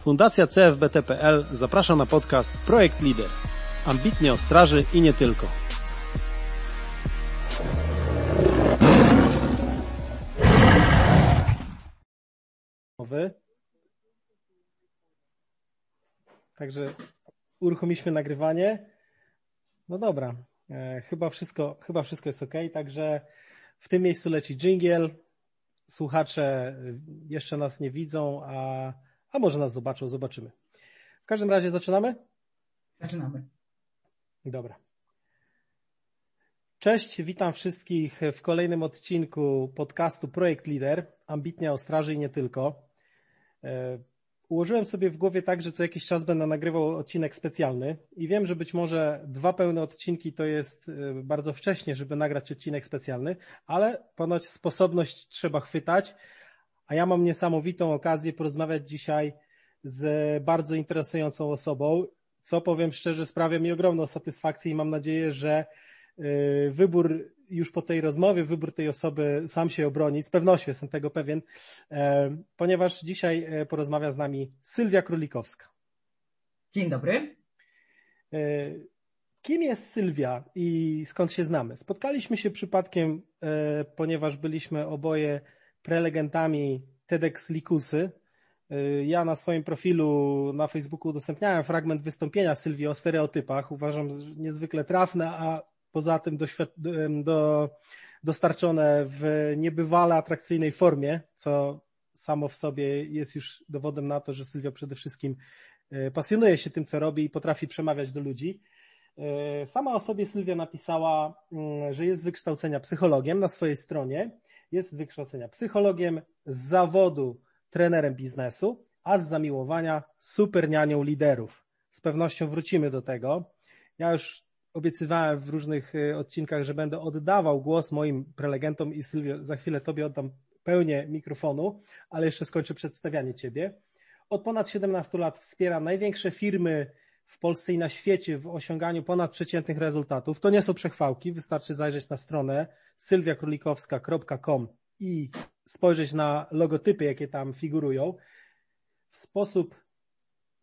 Fundacja CFBT.pl zaprasza na podcast Projekt Lider. Ambitnie o straży i nie tylko. Także uruchomiliśmy nagrywanie. No dobra, e, chyba wszystko, chyba wszystko jest ok. Także w tym miejscu leci jingle. Słuchacze jeszcze nas nie widzą, a a może nas zobaczą, zobaczymy. W każdym razie zaczynamy? Zaczynamy. Dobra. Cześć, witam wszystkich w kolejnym odcinku podcastu Projekt Lider, ambitnie o straży i nie tylko. Ułożyłem sobie w głowie tak, że co jakiś czas będę nagrywał odcinek specjalny i wiem, że być może dwa pełne odcinki to jest e, bardzo wcześnie, żeby nagrać odcinek specjalny, ale ponoć sposobność trzeba chwytać, a ja mam niesamowitą okazję porozmawiać dzisiaj z bardzo interesującą osobą, co powiem szczerze sprawia mi ogromną satysfakcję i mam nadzieję, że y, wybór już po tej rozmowie, wybór tej osoby sam się obroni. Z pewnością jestem tego pewien, e, ponieważ dzisiaj e, porozmawia z nami Sylwia Królikowska. Dzień dobry. E, kim jest Sylwia i skąd się znamy? Spotkaliśmy się przypadkiem, ponieważ byliśmy oboje prelegentami TEDx Likusy. Ja na swoim profilu na Facebooku udostępniałem fragment wystąpienia Sylwii o stereotypach. Uważam niezwykle trafne, a poza tym do, dostarczone w niebywale atrakcyjnej formie, co samo w sobie jest już dowodem na to, że Sylwia przede wszystkim y, pasjonuje się tym, co robi i potrafi przemawiać do ludzi. Y, sama o sobie Sylwia napisała, że jest z wykształcenia psychologiem na swojej stronie jest z wykształcenia psychologiem, z zawodu trenerem biznesu, a z zamiłowania supernianią liderów. Z pewnością wrócimy do tego. Ja już obiecywałem w różnych y, odcinkach, że będę oddawał głos moim prelegentom i Sylwio, za chwilę Tobie oddam pełnię mikrofonu, ale jeszcze skończę przedstawianie Ciebie. Od ponad 17 lat wspiera największe firmy w Polsce i na świecie w osiąganiu ponadprzeciętnych rezultatów. To nie są przechwałki, wystarczy zajrzeć na stronę sylwiakrólikowska.com i spojrzeć na logotypy, jakie tam figurują. W sposób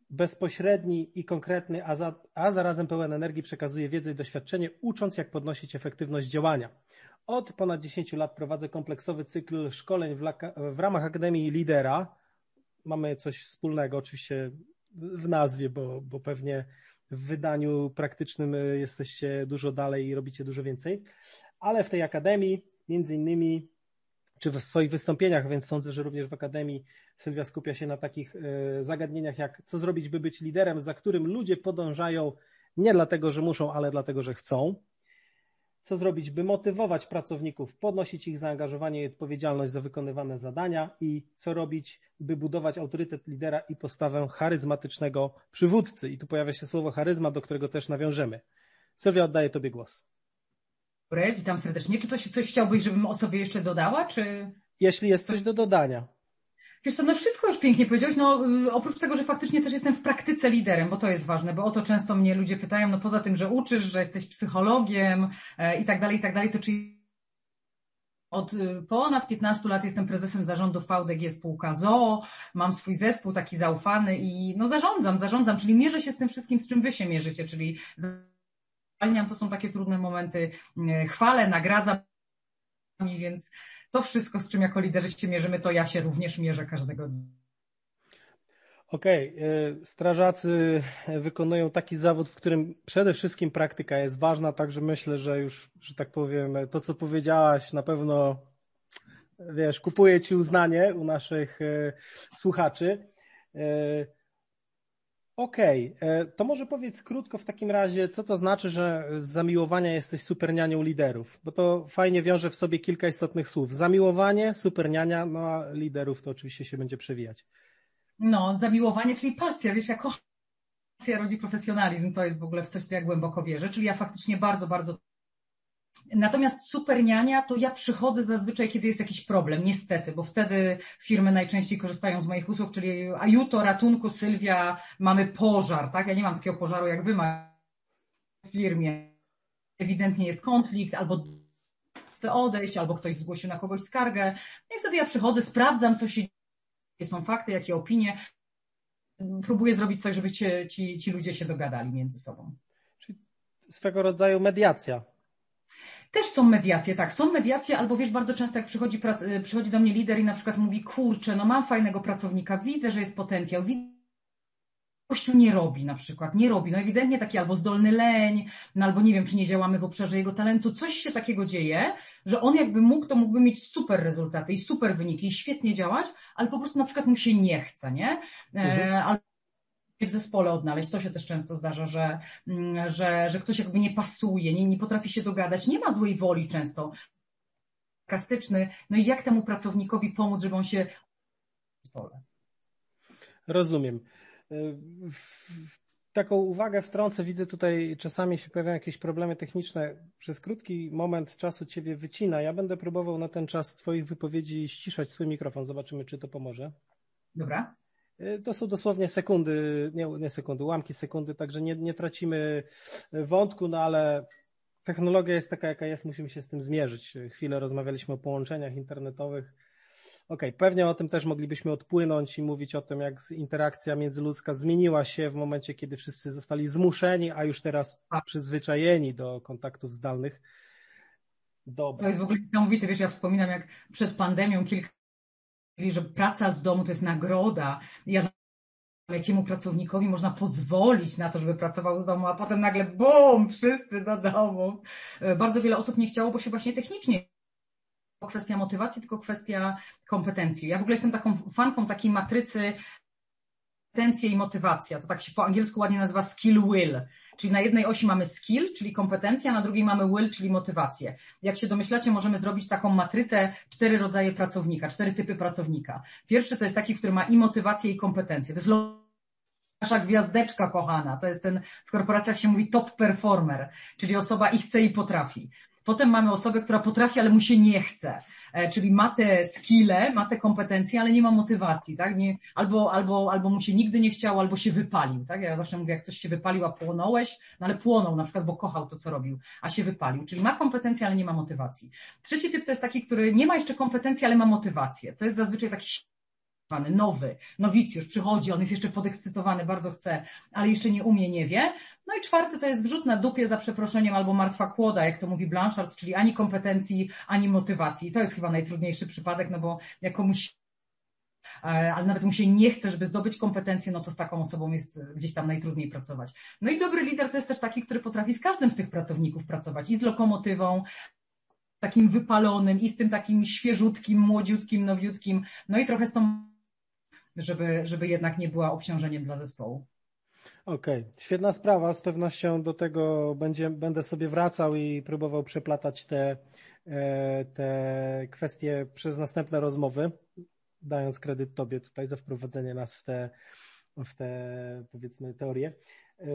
bezpośredni i konkretny, a, za, a zarazem pełen energii przekazuje wiedzę i doświadczenie, ucząc jak podnosić efektywność działania. Od ponad 10 lat prowadzę kompleksowy cykl szkoleń w, w ramach Akademii Lidera. Mamy coś wspólnego, oczywiście w nazwie, bo, bo pewnie w wydaniu praktycznym e, jesteście dużo dalej i robicie dużo więcej, ale w tej akademii, między innymi, czy w swoich wystąpieniach, więc sądzę, że również w akademii Sylwia skupia się na takich e, zagadnieniach, jak co zrobić, by być liderem, za którym ludzie podążają nie dlatego, że muszą, ale dlatego, że chcą co zrobić, by motywować pracowników, podnosić ich zaangażowanie i odpowiedzialność za wykonywane zadania i co robić, by budować autorytet lidera i postawę charyzmatycznego przywódcy. I tu pojawia się słowo charyzma, do którego też nawiążemy. Sylwia, oddaję Tobie głos. Dobry, witam serdecznie. Czy coś, coś chciałbyś, żebym o sobie jeszcze dodała, czy... Jeśli jest coś do dodania. Wiesz co, no wszystko już pięknie powiedziałeś, no y, oprócz tego, że faktycznie też jestem w praktyce liderem, bo to jest ważne, bo o to często mnie ludzie pytają, no poza tym, że uczysz, że jesteś psychologiem e, i tak dalej, i tak dalej, to czy od y, ponad 15 lat jestem prezesem zarządu VDG spółka ZOO, mam swój zespół taki zaufany i no zarządzam, zarządzam, czyli mierzę się z tym wszystkim, z czym wy się mierzycie, czyli to są takie trudne momenty, y, chwalę, nagradzam, więc to wszystko, z czym jako liderzy się mierzymy, to ja się również mierzę każdego dnia. Okej, okay. strażacy wykonują taki zawód, w którym przede wszystkim praktyka jest ważna, także myślę, że już, że tak powiem, to co powiedziałaś na pewno, wiesz, kupuje ci uznanie u naszych e, słuchaczy. Okej, okay. E, to może powiedz krótko w takim razie, co to znaczy, że z zamiłowania jesteś supernianią liderów, bo to fajnie wiąże w sobie kilka istotnych słów. Zamiłowanie, superniania, no a liderów to oczywiście się będzie przewijać. No, zamiłowanie, czyli pasja, wiesz, jako pasja rodzi profesjonalizm, to jest w ogóle w coś, co ja głęboko wierzę, czyli ja faktycznie bardzo, bardzo Natomiast superniania to ja przychodzę zazwyczaj, kiedy jest jakiś problem, niestety, bo wtedy firmy najczęściej korzystają z moich usług, czyli ajuto, ratunku, Sylwia, mamy pożar, tak? Ja nie mam takiego pożaru jak wy macie w firmie. Ewidentnie jest konflikt albo chce odejść, albo ktoś zgłosił na kogoś skargę. I wtedy ja przychodzę, sprawdzam, co się dzieje, jakie są fakty, jakie opinie. Próbuję zrobić coś, żeby ci, ci, ci ludzie się dogadali między sobą. Czyli swego rodzaju mediacja. Też są mediacje, tak, są mediacje, albo wiesz, bardzo często jak przychodzi, przychodzi do mnie lider i na przykład mówi, kurczę, no mam fajnego pracownika, widzę, że jest potencjał, widzę, Kościół nie robi na przykład, nie robi. No ewidentnie taki albo zdolny leń, no albo nie wiem, czy nie działamy w obszarze jego talentu. Coś się takiego dzieje, że on jakby mógł, to mógłby mieć super rezultaty i super wyniki i świetnie działać, ale po prostu na przykład mu się nie chce, nie? E, mhm. albo w zespole odnaleźć. To się też często zdarza, że, mm, że, że ktoś jakby nie pasuje, nie, nie potrafi się dogadać, nie ma złej woli często. Sarkastyczny. No i jak temu pracownikowi pomóc, żeby on się w zespole? Rozumiem. Taką uwagę wtrącę, widzę tutaj czasami się pojawiają jakieś problemy techniczne. Przez krótki moment czasu Ciebie wycina. Ja będę próbował na ten czas Twoich wypowiedzi ściszać swój mikrofon. Zobaczymy, czy to pomoże. Dobra. E, to są dosłownie sekundy, nie, nie sekundy, ułamki sekundy, także nie, nie tracimy wątku, no ale technologia jest taka, jaka jest, musimy się z tym zmierzyć. Chwilę rozmawialiśmy o połączeniach internetowych Okej, okay, pewnie o tym też moglibyśmy odpłynąć i mówić o tym, jak interakcja międzyludzka zmieniła się w momencie, kiedy wszyscy zostali zmuszeni, a już teraz przyzwyczajeni do kontaktów zdalnych. Dobra. To jest w ogóle niesamowite, wiesz, ja wspominam, jak przed pandemią kilka że praca z domu to jest nagroda. Ja jakiemu pracownikowi można pozwolić na to, żeby pracował z domu, a potem nagle bum, wszyscy do domu. Bardzo wiele osób nie chciało, bo się właśnie technicznie kwestia motywacji, tylko kwestia kompetencji. Ja w ogóle jestem taką fanką takiej matrycy kompetencje i motywacja. To tak się po angielsku ładnie nazywa skill will. Czyli na jednej osi mamy skill, czyli kompetencja, na drugiej mamy will, czyli motywację. Jak się domyślacie, możemy zrobić taką matrycę cztery rodzaje pracownika, cztery typy pracownika. Pierwszy to jest taki, który ma i motywację, i kompetencję. To jest nasza gwiazdeczka kochana. To jest ten, w korporacjach się mówi top performer, czyli osoba i chce i potrafi. Potem mamy osobę, która potrafi, ale mu się nie chce. E, czyli ma te skille, ma te kompetencje, ale nie ma motywacji, tak? Nie, albo, albo, albo mu się nigdy nie chciało, albo się wypalił, tak? Ja zawsze mówię, jak ktoś się wypalił, a płonąłeś, no ale płonął na przykład, bo kochał to, co robił, a się wypalił. Czyli ma kompetencje, ale nie ma motywacji. Trzeci typ to jest taki, który nie ma jeszcze kompetencji, ale ma motywację. To jest zazwyczaj taki nowy, nowicjusz, przychodzi, on jest jeszcze podekscytowany, bardzo chce, ale jeszcze nie umie, nie wie. No i czwarty to jest wrzut na dupie za przeproszeniem albo martwa kłoda, jak to mówi Blanchard, czyli ani kompetencji, ani motywacji. To jest chyba najtrudniejszy przypadek, no bo jak komuś e, ale nawet mu się nie chce, żeby zdobyć kompetencje, no to z taką osobą jest gdzieś tam najtrudniej pracować. No i dobry lider to jest też taki, który potrafi z każdym z tych pracowników pracować i z lokomotywą, takim wypalonym, i z tym takim świeżutkim, młodziutkim, nowiutkim, no i trochę z tą żeby, żeby jednak nie była obciążeniem dla zespołu. Okej, okay. świetna sprawa. Z pewnością do tego będzie, będę sobie wracał i próbował przeplatać te, e, te kwestie przez następne rozmowy, dając kredyt Tobie tutaj za wprowadzenie nas w te, w te powiedzmy teorie. E,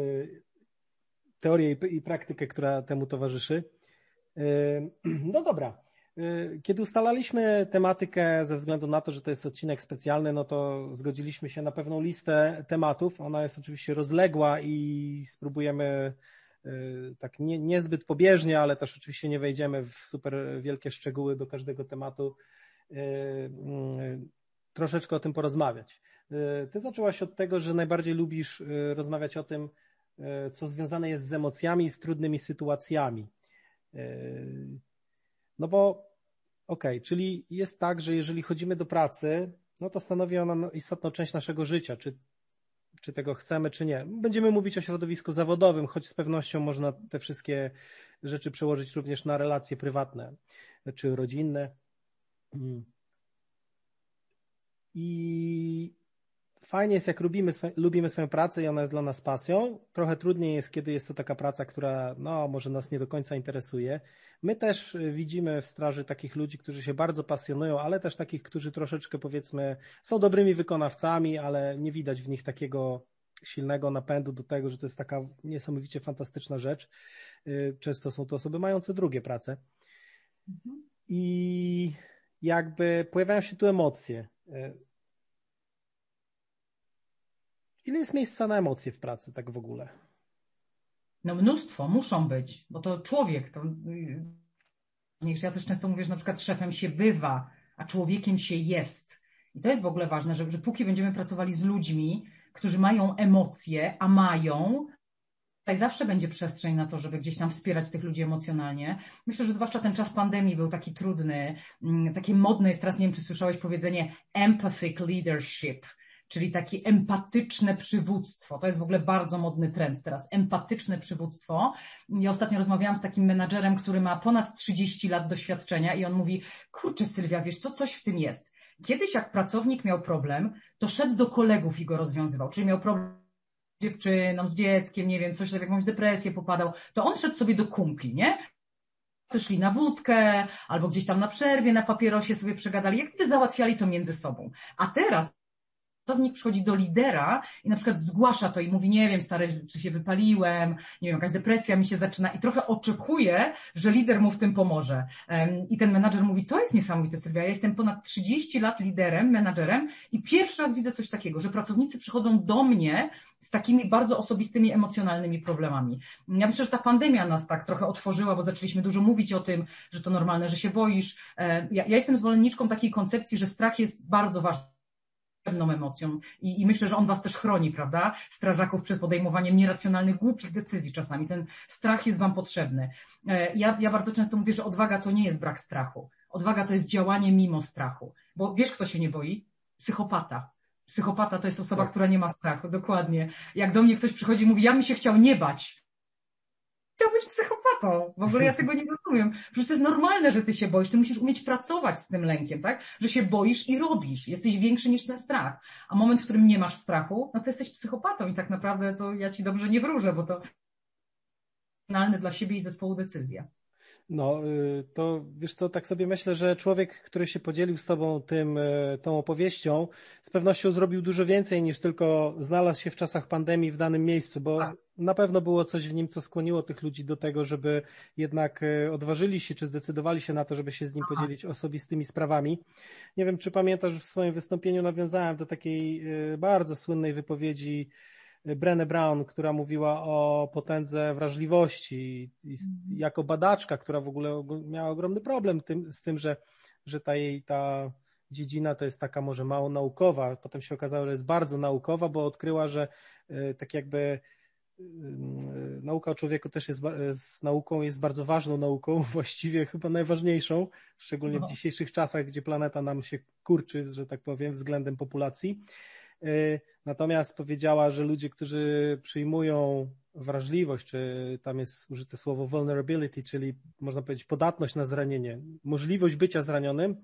teorię i praktykę, która temu towarzyszy. E, no dobra. Y, kiedy ustalaliśmy tematykę ze względu na to, że to jest odcinek specjalny, no to zgodziliśmy się na pewną listę tematów. Ona jest oczywiście rozległa i spróbujemy y, tak nie, niezbyt pobieżnie, ale też oczywiście nie wejdziemy w super wielkie szczegóły do każdego tematu, y, troszeczkę o tym porozmawiać. Ty zaczęłaś od tego, że najbardziej lubisz rozmawiać o tym, co związane jest z emocjami i z trudnymi sytuacjami. No bo okej, okay, czyli jest tak, że jeżeli chodzimy do pracy, no to stanowi ona istotną część naszego życia, czy, czy tego chcemy, czy nie. Będziemy mówić o środowisku zawodowym, choć z pewnością można te wszystkie rzeczy przełożyć również na relacje prywatne czy rodzinne. Mm. I fajnie jest, jak lubimy, lubimy swoją pracę i ona jest dla nas pasją. Trochę trudniej jest, kiedy jest to taka praca, która no, może nas nie do końca interesuje. My też y, widzimy w straży takich ludzi, którzy się bardzo pasjonują, ale też takich, którzy troszeczkę powiedzmy są dobrymi wykonawcami, ale nie widać w nich takiego silnego napędu do tego, że to jest taka niesamowicie fantastyczna rzecz. Y, często są to osoby mające drugie prace. Mhm. I jakby pojawiają się tu emocje. Y, Ile jest miejsca na emocje w pracy, tak w ogóle? No mnóstwo, muszą być, bo to człowiek, to Ja też często mówię, że na przykład szefem się bywa, a człowiekiem się jest. I to jest w ogóle ważne, że, że póki będziemy pracowali z ludźmi, którzy mają emocje, a mają, tutaj zawsze będzie przestrzeń na to, żeby gdzieś tam wspierać tych ludzi emocjonalnie. Myślę, że zwłaszcza ten czas pandemii był taki trudny, mm, takie modne jest teraz, nie wiem, czy słyszałeś powiedzenie empathic leadership, czyli takie empatyczne przywództwo. To jest w ogóle bardzo modny trend teraz, empatyczne przywództwo. Ja ostatnio rozmawiałam z takim menadżerem, który ma ponad 30 lat doświadczenia i on mówi, kurczę Sylwia, wiesz co, coś w tym jest. Kiedyś jak pracownik miał problem, to szedł do kolegów i go rozwiązywał, czyli miał problem z dziewczyną, z dzieckiem, nie wiem, coś w jakąś depresję popadał, to on szedł sobie do kumpli, nie? szli na wódkę, albo gdzieś tam na przerwie, na papierosie sobie przegadali, jak gdyby załatwiali to między sobą. A teraz pracownik przychodzi do lidera i na przykład zgłasza to i mówi, nie wiem, stary, czy się wypaliłem, nie wiem, jakaś depresja mi się zaczyna i trochę oczekuje, że lider mu w tym pomoże. I ten menadżer mówi, to jest niesamowite, Sylwia, ja jestem ponad 30 lat liderem, menadżerem i pierwszy raz widzę coś takiego, że pracownicy przychodzą do mnie z takimi bardzo osobistymi, emocjonalnymi problemami. Ja myślę, że ta pandemia nas tak trochę otworzyła, bo zaczęliśmy dużo mówić o tym, że to normalne, że się boisz. Ja, ja jestem zwolenniczką takiej koncepcji, że strach jest bardzo ważny pewną emocją I, i myślę, że on was też chroni, prawda? Strażaków przed podejmowaniem nieracjonalnych, głupich decyzji czasami. Ten strach jest wam potrzebny. E, ja, ja bardzo często mówię, że odwaga to nie jest brak strachu. Odwaga to jest działanie mimo strachu. Bo wiesz, kto się nie boi? Psychopata. Psychopata to jest osoba, tak. która nie ma strachu, dokładnie. Jak do mnie ktoś przychodzi i mówi, ja mi się chciał nie bać, być psychopatą. W ogóle ja tego nie rozumiem. Przecież to jest normalne, że ty się boisz. Ty musisz umieć pracować z tym lękiem, tak? Że się boisz i robisz. Jesteś większy niż ten strach. A moment, w którym nie masz strachu, no to jesteś psychopatą i tak naprawdę to ja ci dobrze nie wróżę, bo to finalne dla siebie i zespołu decyzja. No, y, to wiesz co, tak sobie myślę, że człowiek, który się podzielił z tobą tym, y, tą opowieścią, z pewnością zrobił dużo więcej niż tylko znalazł się w czasach pandemii w danym miejscu, bo tak. Na pewno było coś w nim, co skłoniło tych ludzi do tego, żeby jednak y, odważyli się, czy zdecydowali się na to, żeby się z nim podzielić osobistymi sprawami. Nie wiem, czy pamiętasz, w swoim wystąpieniu nawiązałem do takiej bardzo słynnej wypowiedzi Brené Brown, która mówiła o potędze wrażliwości i jako badaczka, która w ogóle miała ogromny problem tym, z tym, że, że ta jej ta dziedzina to jest taka może mało naukowa. Potem się okazało, że jest bardzo naukowa, bo odkryła, że e, tak jakby e, nauka o człowieku też jest, z nauką jest bardzo ważną nauką, właściwie chyba najważniejszą, szczególnie w no. dzisiejszych czasach, gdzie planeta nam się kurczy, że tak powiem, względem populacji. E, natomiast powiedziała, że ludzie, którzy przyjmują wrażliwość, czy tam jest użyte słowo vulnerability, czyli można powiedzieć podatność na zranienie, możliwość bycia zranionym,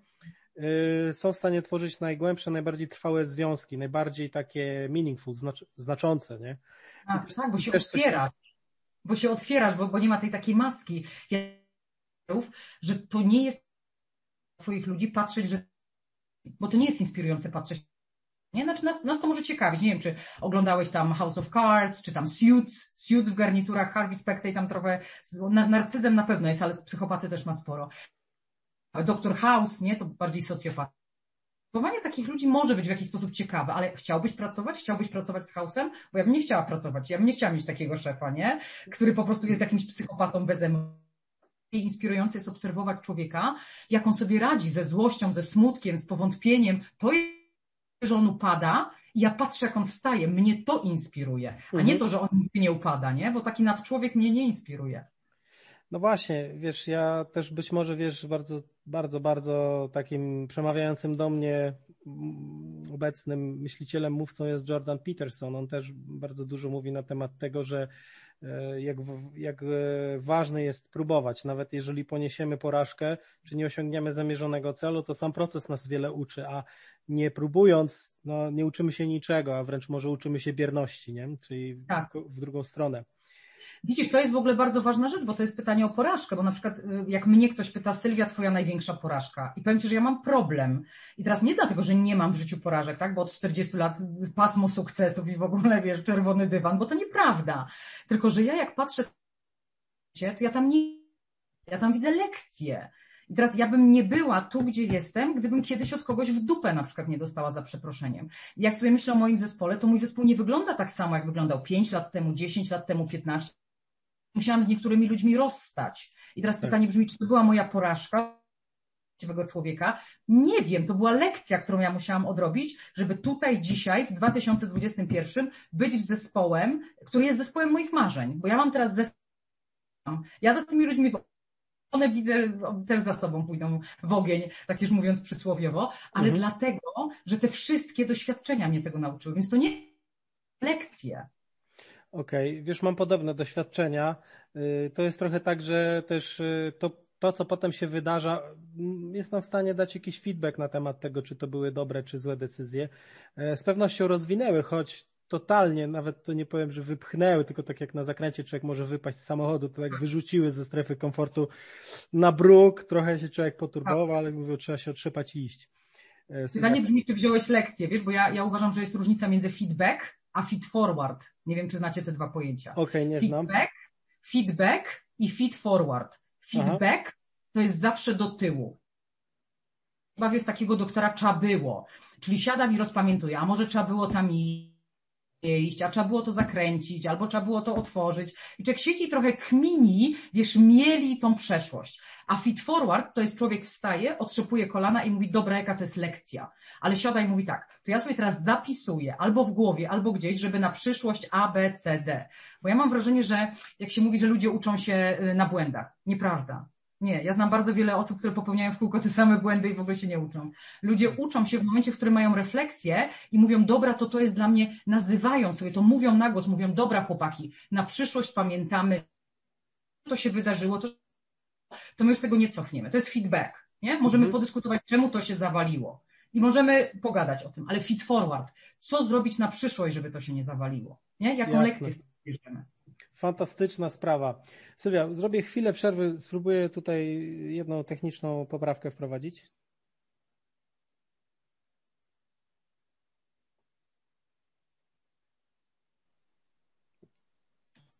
e, są w stanie tworzyć najgłębsze, najbardziej trwałe związki, najbardziej takie meaningful, znaczące, nie? A, tak, bo się otwierasz, coś... bo się otwierasz, bo, bo nie ma tej takiej maski, że to nie jest twoich ludzi patrzeć, że bo to nie jest inspirujące patrzeć nie? Znaczy nas, nas to może ciekawić. Nie wiem, czy oglądałeś tam House of Cards, czy tam Suits, Suits w garniturach, Harvey Specter tam trochę, narcyzem na pewno jest, ale z psychopaty też ma sporo. Doktor House, nie? To bardziej socjopat. Powołanie takich ludzi może być w jakiś sposób ciekawe, ale chciałbyś pracować? Chciałbyś pracować z House'em? Bo ja bym nie chciała pracować. Ja bym nie chciała mieć takiego szefa, nie? Który po prostu jest jakimś psychopatą bez emocji inspirujące jest obserwować człowieka, jak on sobie radzi ze złością, ze smutkiem, z powątpieniem. To jest że on upada i ja patrzę, jak on wstaje. Mnie to inspiruje, a nie mhm. to, że on nigdy nie upada, nie? Bo taki nadczłowiek mnie nie inspiruje. No właśnie, wiesz, ja też być może, wiesz, bardzo, bardzo, bardzo takim przemawiającym do mnie mm, obecnym myślicielem, mówcą jest Jordan Peterson. On też bardzo dużo mówi na temat tego, że E, jak, jak e, ważne jest próbować. Nawet jeżeli poniesiemy porażkę, czy nie osiągniemy zamierzonego celu, to sam proces nas wiele uczy, a nie próbując, no, nie uczymy się niczego, a wręcz może uczymy się bierności, nie? czyli tak. w, w drugą stronę. Widzisz, to jest w ogóle bardzo ważna rzecz, bo to jest pytanie o porażkę, bo na przykład y, jak mnie ktoś pyta, Sylwia, twoja największa porażka i powiem Ci, że ja mam problem i teraz nie dlatego, że nie mam w życiu porażek, tak, bo od 40 lat pasmo sukcesów i w ogóle, wiesz, czerwony dywan, bo to nieprawda, tylko, że ja jak patrzę to ja tam nie, ja tam widzę lekcje. I teraz ja bym nie była tu, gdzie jestem, gdybym kiedyś od kogoś w dupę na przykład nie dostała za przeproszeniem. Jak sobie myślę o moim zespole, to mój zespół nie wygląda tak samo, jak wyglądał 5 lat temu, 10 lat temu, 15 musiałam z niektórymi ludźmi rozstać. I teraz tak. pytanie brzmi, czy to była moja porażka człowieka? Nie wiem, to była lekcja, którą ja musiałam odrobić, żeby tutaj dzisiaj, w 2021 być w zespołem, który jest zespołem moich marzeń. Bo ja mam teraz zespół, ja za tymi ludźmi one widzę, też za sobą pójdą w ogień, tak już mówiąc przysłowiowo, ale mhm. dlatego, że te wszystkie doświadczenia mnie tego nauczyły, więc to nie lekcje. Okej, okay. wiesz, mam podobne doświadczenia. Y, to jest trochę tak, że też y, to, to, co potem się wydarza, mm, jest nam w stanie dać jakiś feedback na temat tego, czy to były dobre, czy złe decyzje. E, z pewnością rozwinęły, choć totalnie, nawet to nie powiem, że wypchnęły, tylko tak jak na zakręcie człowiek może wypaść z samochodu, to tak wyrzuciły ze strefy komfortu na bruk, trochę się człowiek poturbował, ale mówił, trzeba się otrzepać i iść. Pytanie brzmi, czy wziąłeś lekcję, wiesz, bo ja, ja uważam, że jest różnica między feedback a feed forward. Nie wiem, czy znacie te dwa pojęcia. Okej, okay, nie feedback, znam. Feedback i feed forward. Feedback Aha. to jest zawsze do tyłu. Bawię w takiego doktora trzeba było. Czyli siadam i rozpamiętuję, a może trzeba było tam iść, a trzeba było to zakręcić, albo trzeba było to otworzyć. I człowiek siedzi trochę kmini, wiesz, mieli tą przeszłość. A feed forward to jest człowiek wstaje, otrzepuje kolana i mówi, dobra, jaka to jest lekcja. Ale siada i mówi tak, to ja sobie teraz zapisuję albo w głowie, albo gdzieś, żeby na przyszłość A, B, C, D. Bo ja mam wrażenie, że jak się mówi, że ludzie uczą się y, na błędach. Nieprawda. Nie, ja znam bardzo wiele osób, które popełniają w kółko te same błędy i w ogóle się nie uczą. Ludzie uczą się w momencie, w którym mają refleksję i mówią, dobra, to to jest dla mnie, nazywają sobie to, mówią na głos, mówią, dobra chłopaki, na przyszłość pamiętamy, to się wydarzyło, to, to my już tego nie cofniemy. To jest feedback, nie? Możemy mhm. podyskutować, czemu to się zawaliło. I możemy pogadać o tym, ale feed forward. Co zrobić na przyszłość, żeby to się nie zawaliło? Nie? Jaką Jasne. lekcję bierzemy? Fantastyczna sprawa. Sylwia, zrobię chwilę przerwy, spróbuję tutaj jedną techniczną poprawkę wprowadzić.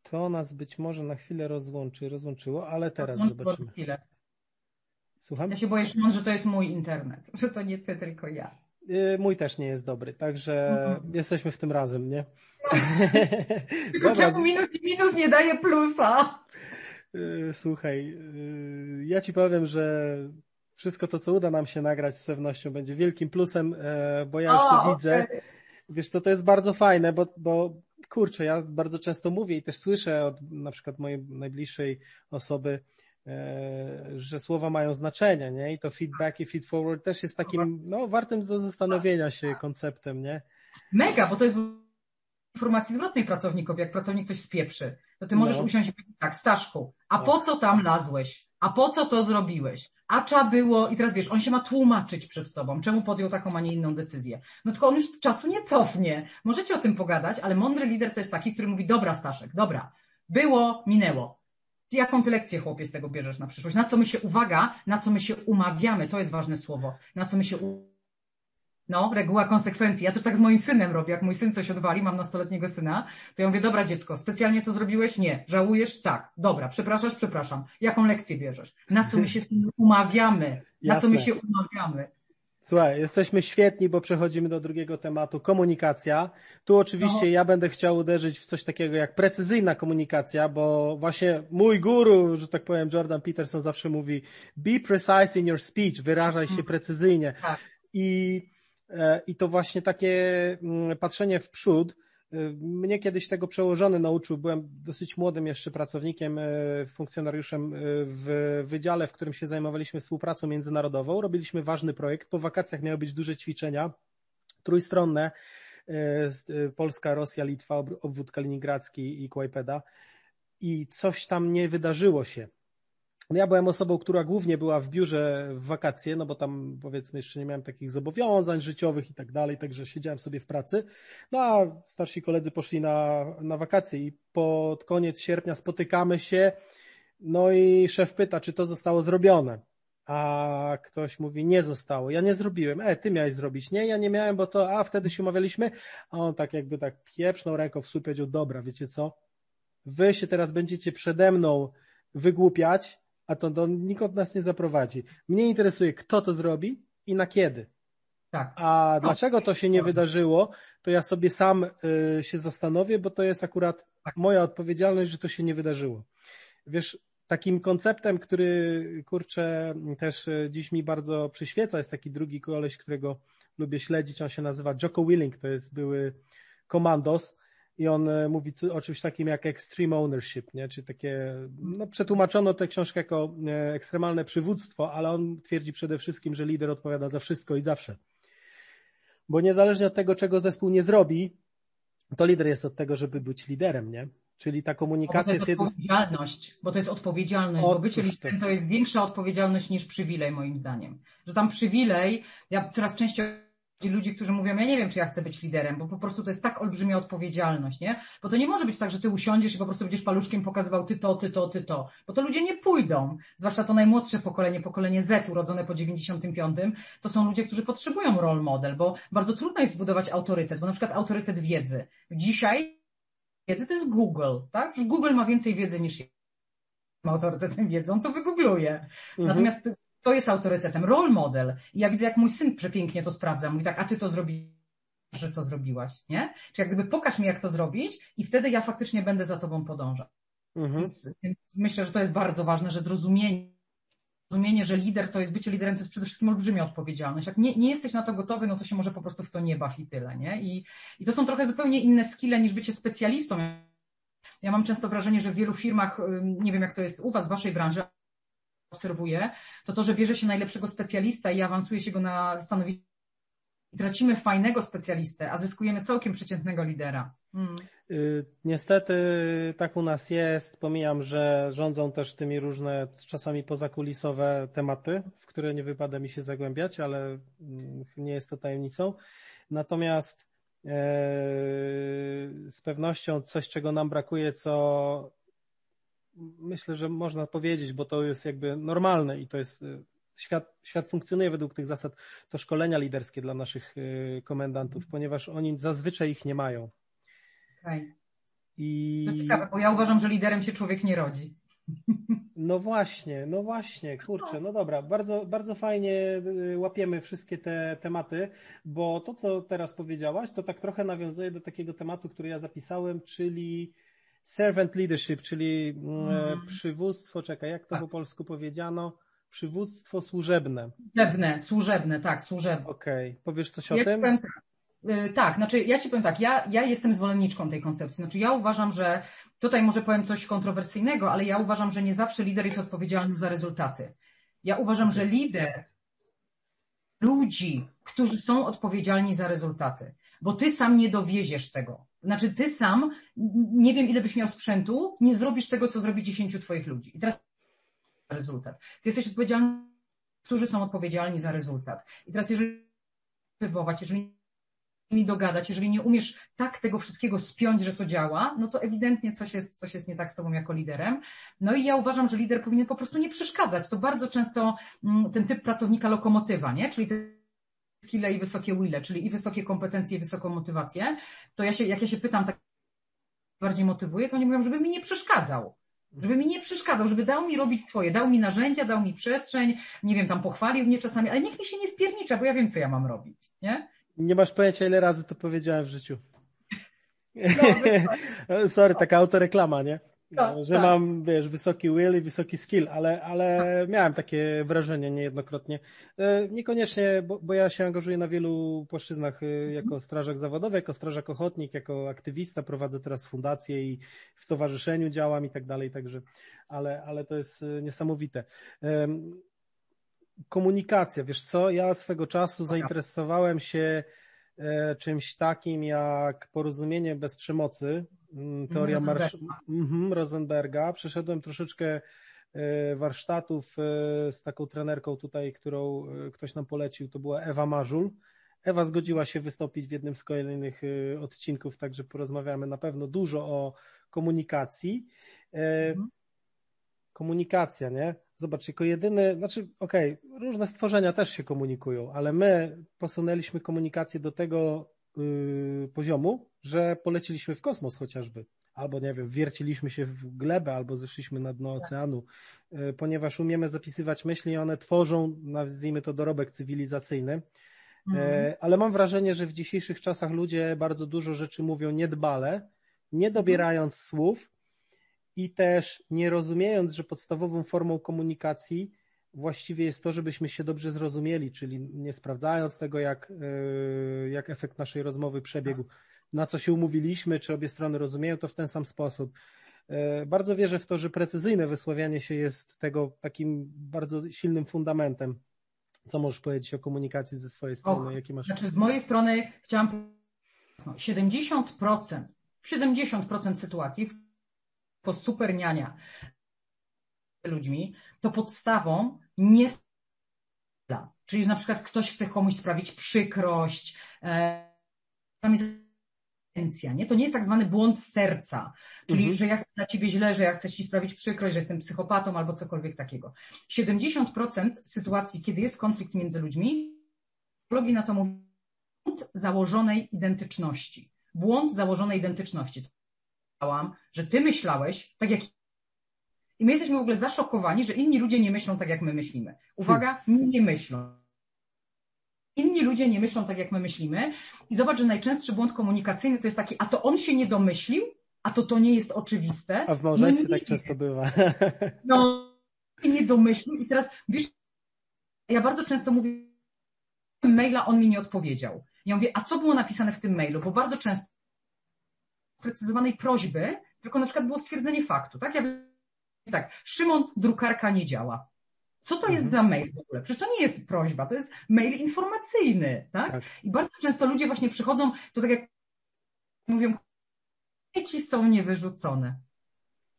To nas być może na chwilę rozłączy, rozłączyło, ale teraz zobaczymy. Chwilę. Słucham? Ja się boję, Szymon, że to jest mój internet, że to nie ty, tylko ja. Y, mój też nie jest dobry, także mhm. jesteśmy w tym razem, nie? Tylko czemu minus i minus nie daje plusa? Y, słuchaj, y, ja ci powiem, że wszystko to, co uda nam się nagrać z pewnością będzie wielkim plusem, bo ja już to okay. widzę. Wiesz co, to jest bardzo fajne, bo, bo kurczę, ja bardzo często mówię i też słyszę od na przykład mojej najbliższej osoby, że słowa mają znaczenie, nie? I to feedback i feed forward też jest takim, no, wartym do zastanowienia się konceptem, nie? Mega, bo to jest informacji zwrotnej pracownikowi, jak pracownik coś spieprzy, to ty możesz no. usiąść i powiedzieć tak, Staszku, a po co tam lazłeś? A po co to zrobiłeś? A trzeba było, i teraz wiesz, on się ma tłumaczyć przed tobą, czemu podjął taką, a nie inną decyzję. No tylko on już czasu nie cofnie. Możecie o tym pogadać, ale mądry lider to jest taki, który mówi, dobra Staszek, dobra, było, minęło jaką ty lekcję chłopie z tego bierzesz na przyszłość? Na co my się, uwaga, na co my się umawiamy, to jest ważne słowo, na co my się no, reguła konsekwencji. Ja też tak z moim synem robię. Jak mój syn coś odwali, mam nastoletniego syna, to ja mówię, dobra dziecko, specjalnie to zrobiłeś? Nie. Żałujesz? Tak. Dobra. Przepraszasz? Przepraszam. Jaką lekcję bierzesz? Na co my się z tym umawiamy? Na Jasne. co my się umawiamy? Słuchaj, jesteśmy świetni, bo przechodzimy do drugiego tematu, komunikacja. Tu oczywiście no. ja będę chciał uderzyć w coś takiego jak precyzyjna komunikacja, bo właśnie mój guru, że tak powiem, Jordan Peterson zawsze mówi be precise in your speech, wyrażaj się hmm. precyzyjnie. Tak. I, e, I to właśnie takie mm, patrzenie w przód, mnie kiedyś tego przełożony nauczył, byłem dosyć młodym jeszcze pracownikiem, e, funkcjonariuszem e, w wydziale, w którym się zajmowaliśmy współpracą międzynarodową. Robiliśmy ważny projekt. Po wakacjach miały być duże ćwiczenia, trójstronne, e, Polska, Rosja, Litwa, obwód kaliningradzki i Kłajpeda. I coś tam nie wydarzyło się. No ja byłem osobą, która głównie była w biurze w wakacje, no bo tam powiedzmy jeszcze nie miałem takich zobowiązań życiowych i tak dalej, także siedziałem sobie w pracy. No a starsi koledzy poszli na, na wakacje i pod koniec sierpnia spotykamy się, no i szef pyta, czy to zostało zrobione. A ktoś mówi, nie zostało. Ja nie zrobiłem. E, ty miałeś zrobić. Nie, ja nie miałem, bo to, a wtedy się umawialiśmy. A on tak jakby tak pieprznął ręką w dobra, wiecie co? Wy się teraz będziecie przede mną wygłupiać, a to do, nikt od nas nie zaprowadzi. Mnie interesuje, kto to zrobi i na kiedy. Tak. A dlaczego to się nie wydarzyło, to ja sobie sam y, się zastanowię, bo to jest akurat tak. moja odpowiedzialność, że to się nie wydarzyło. Wiesz, takim konceptem, który kurczę też dziś mi bardzo przyświeca, jest taki drugi koleś, którego lubię śledzić, on się nazywa Jocko Willing, to jest były komandos i on e, mówi o czymś takim jak extreme ownership, nie? Czy takie, no przetłumaczono tę książkę jako e, ekstremalne przywództwo, ale on twierdzi przede wszystkim, że lider odpowiada za wszystko i zawsze. Bo niezależnie od tego, czego zespół nie zrobi, to lider jest od tego, żeby być liderem, nie? Czyli ta komunikacja jest jedną... odpowiedzialność, bo to jest odpowiedzialność, Otóż bo bycie liderem to jest większa odpowiedzialność niż przywilej moim zdaniem. Że tam przywilej, ja coraz częściej ludzi, którzy mówią, ja nie wiem, czy ja chcę być liderem, bo po prostu to jest tak olbrzymia odpowiedzialność, nie? Bo to nie może być tak, że ty usiądziesz i po prostu będziesz paluszkiem pokazywał ty to, ty to, ty to, bo to ludzie nie pójdą, zwłaszcza to najmłodsze pokolenie, pokolenie Z urodzone po 95, to są ludzie, którzy potrzebują role model, bo bardzo trudno jest zbudować autorytet, bo na przykład autorytet wiedzy. Dzisiaj wiedzy to jest Google, tak? Google ma więcej wiedzy niż autorytetem wiedzą, to wygoogluje. Mhm. Natomiast to jest autorytetem, role model. I ja widzę, jak mój syn przepięknie to sprawdza. Mówi tak, a ty to zrobiłeś, że to zrobiłaś, nie? Czy jak gdyby pokaż mi, jak to zrobić i wtedy ja faktycznie będę za tobą podążał. Mhm. Więc, więc myślę, że to jest bardzo ważne, że zrozumienie zrozumienie, że lider to jest, bycie liderem to jest przede wszystkim olbrzymia odpowiedzialność. Jak nie, nie jesteś na to gotowy, no to się może po prostu w to nie baw i tyle, nie? I, I to są trochę zupełnie inne skille niż bycie specjalistą. Ja mam często wrażenie, że w wielu firmach, nie wiem jak to jest u Was, w Waszej branży, obserwuję, to to, że bierze się najlepszego specjalista i awansuje się go na stanowisko tracimy fajnego specjalistę, a zyskujemy całkiem przeciętnego lidera. Hmm. Niestety tak u nas jest. Pomijam, że rządzą też tymi różne, czasami pozakulisowe tematy, w które nie wypada mi się zagłębiać, ale mm, nie jest to tajemnicą. Natomiast e, z pewnością coś, czego nam brakuje, co myślę, że można powiedzieć, bo to jest jakby normalne i to jest y, świat, świat funkcjonuje według tych zasad, to szkolenia liderskie dla naszych y, komendantów, ponieważ oni zazwyczaj ich nie mają. Okay. I... To ciekawe, bo ja uważam, że liderem się człowiek nie rodzi. No właśnie, no właśnie, kurczę, no dobra, bardzo, bardzo fajnie y, łapiemy wszystkie te tematy, bo to, co teraz powiedziałaś, to tak trochę nawiązuje do takiego tematu, który ja zapisałem, czyli servant leadership, czyli mm. przywództwo, czekaj, jak to tak. po polsku powiedziano? Przywództwo służebne. Służebne, służebne, tak, służebne. Okej, okay. powiesz coś o ja tym? Powiem, tak, tak, znaczy ja ci powiem tak, ja, ja jestem zwolenniczką tej koncepcji. Znaczy ja uważam, że tutaj może powiem coś kontrowersyjnego, ale ja uważam, że nie zawsze lider jest odpowiedzialny za rezultaty. Ja uważam, że lider ludzi, którzy są odpowiedzialni za rezultaty, bo ty sam nie dowieziesz tego. Znaczy ty sam, nie wiem ile byś miał sprzętu, nie zrobisz tego, co zrobi dziesięciu twoich ludzi. I teraz rezultat. Ty jesteś odpowiedzialny, którzy są odpowiedzialni za rezultat. I teraz jeżeli wywołać, jeżeli mi dogadać, jeżeli nie umiesz tak tego wszystkiego spiąć, że to działa, no to ewidentnie coś jest, coś jest nie tak z tobą jako liderem. No i ja uważam, że lider powinien po prostu nie przeszkadzać. To bardzo często mm, ten typ pracownika lokomotywa, nie? Czyli skille i wysokie wille, czyli i wysokie kompetencje i wysoką motywację, to ja się, jak ja się pytam tak bardziej motywuje, to oni mówią, żeby mi nie przeszkadzał. Żeby mi nie przeszkadzał, żeby dał mi robić swoje, dał mi narzędzia, dał mi przestrzeń, nie wiem, tam pochwalił mnie czasami, ale niech mi się nie wpiernicza, bo ja wiem, co ja mam robić, nie? Nie masz pojęcia, ile razy to powiedziałem w życiu. No, Sorry, taka autoreklama, nie? No, że tak. mam, wiesz, wysoki will i wysoki skill, ale, ale tak. miałem takie wrażenie niejednokrotnie. E, niekoniecznie, bo, bo ja się angażuję na wielu płaszczyznach e, mhm. jako strażak zawodowy, jako strażak ochotnik, jako aktywista, prowadzę teraz fundację i w stowarzyszeniu działam i tak dalej, także, ale, ale to jest e, niesamowite. Komunikacja, wiesz co, ja swego czasu zainteresowałem się czymś takim jak porozumienie bez przemocy, Mm, teoria Marsz mhm, Rosenberga. Przeszedłem troszeczkę e, warsztatów e, z taką trenerką tutaj, którą e, ktoś nam polecił, to była Ewa Marzul. Ewa zgodziła się wystąpić w jednym z kolejnych odcinków, także porozmawiamy na pewno dużo o komunikacji. Mhm. Komunikacja, nie? Zobacz, jako jedyny, znaczy, okej, okay, różne stworzenia też się komunikują, ale my posunęliśmy komunikację do tego yy, poziomu, że poleciliśmy w kosmos chociażby, albo nie wiem, wierciliśmy się w glebę, albo zeszliśmy na dno oceanu, yy, ponieważ umiemy zapisywać myśli i one tworzą, nazwijmy to, dorobek cywilizacyjny. Mhm. Yy, ale mam wrażenie, że w dzisiejszych czasach ludzie bardzo dużo rzeczy mówią niedbale, nie dobierając słów i też nie rozumiejąc, że podstawową formą komunikacji właściwie jest to, żebyśmy się dobrze zrozumieli, czyli nie sprawdzając tego, jak, yy, jak efekt naszej rozmowy przebiegł, na co się umówiliśmy, czy obie strony rozumieją to w ten sam sposób. Yy, bardzo wierzę w to, że precyzyjne wysławianie się jest tego takim bardzo silnym fundamentem. Co możesz powiedzieć o komunikacji ze swojej strony? O, Jakie masz... Znaczy z mojej strony chciałam 70%, 70% sytuacji po super niania ludźmi, to podstawą nie Czyli na przykład ktoś chce komuś sprawić przykrość, e, intencja, nie? To nie jest tak zwany błąd serca, czyli mhm. że ja chcę dla ciebie źle, że ja chcę ci sprawić przykrość, że jestem psychopatą albo cokolwiek takiego. 70% sytuacji, kiedy jest konflikt między ludźmi, psychologii na to mówi błąd założonej identyczności. Błąd założonej identyczności. Że ty myślałeś, tak jak i my jesteśmy w ogóle zaszokowani, że inni ludzie nie myślą tak, jak my myślimy. Uwaga, hmm. nie myślą. Inni ludzie nie myślą tak, jak my myślimy. I zobacz, że najczęstszy błąd komunikacyjny to jest taki, a to on się nie domyślił, a to to nie jest oczywiste. A w małżeństwie no tak często bywa. No, nie domyślił. I teraz, wiesz, ja bardzo często mówię, maila on mi nie odpowiedział. Ja mówię, a co było napisane w tym mailu? Bo bardzo często sprecyzowanej prośby, tylko na przykład było stwierdzenie faktu, tak? Ja tak, Szymon, drukarka nie działa. Co to jest mhm. za mail w ogóle? Przecież to nie jest prośba, to jest mail informacyjny, tak? tak? I bardzo często ludzie właśnie przychodzą, to tak jak mówią, dzieci są niewyrzucone.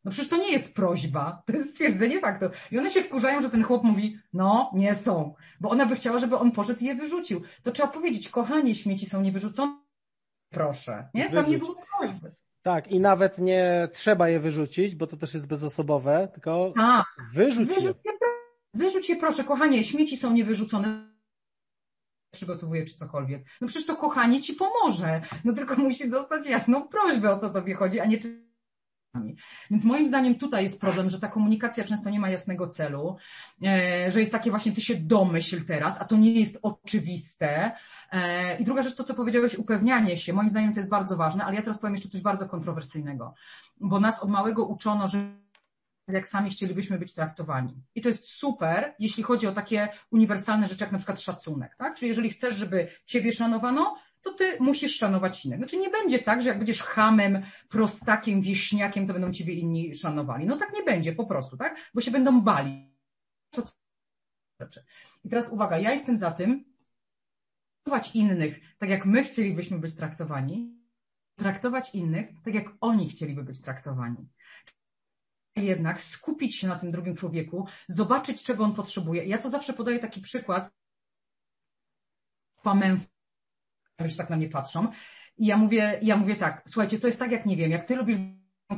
No przecież to nie jest prośba, to jest stwierdzenie faktu. I one się wkurzają, że ten chłop mówi, no, nie są, bo ona by chciała, żeby on poszedł i je wyrzucił. To trzeba powiedzieć, kochanie, śmieci są niewyrzucone, proszę, nie? Tam nie było prośby. Tak, i nawet nie trzeba je wyrzucić, bo to też jest bezosobowe, tylko A, wyrzuć, wyrzuć je. Wyrzuć je proszę, kochanie, śmieci są niewyrzucone przygotowuje czy cokolwiek. No przecież to kochanie ci pomoże. No tylko musi dostać jasną prośbę, o co tobie chodzi, a nie czy więc moim zdaniem tutaj jest problem, że ta komunikacja często nie ma jasnego celu, e, że jest takie właśnie ty się domyśl teraz, a to nie jest oczywiste. E, I druga rzecz, to co powiedziałeś, upewnianie się, moim zdaniem to jest bardzo ważne, ale ja teraz powiem jeszcze coś bardzo kontrowersyjnego, bo nas od małego uczono, że jak sami chcielibyśmy być traktowani. I to jest super, jeśli chodzi o takie uniwersalne rzeczy, jak na przykład szacunek, tak? Czyli jeżeli chcesz, żeby ciebie szanowano, to ty musisz szanować innych. Znaczy nie będzie tak, że jak będziesz hamem, prostakiem, wieśniakiem, to będą ciebie inni szanowali. No tak nie będzie po prostu, tak? Bo się będą bali. I teraz uwaga, ja jestem za tym, traktować innych tak, jak my chcielibyśmy być traktowani, traktować innych tak, jak oni chcieliby być traktowani. Jednak skupić się na tym drugim człowieku, zobaczyć, czego on potrzebuje. Ja to zawsze podaję taki przykład męstwie, już tak na mnie patrzą. I ja mówię, ja mówię tak, słuchajcie, to jest tak, jak nie wiem, jak ty lubisz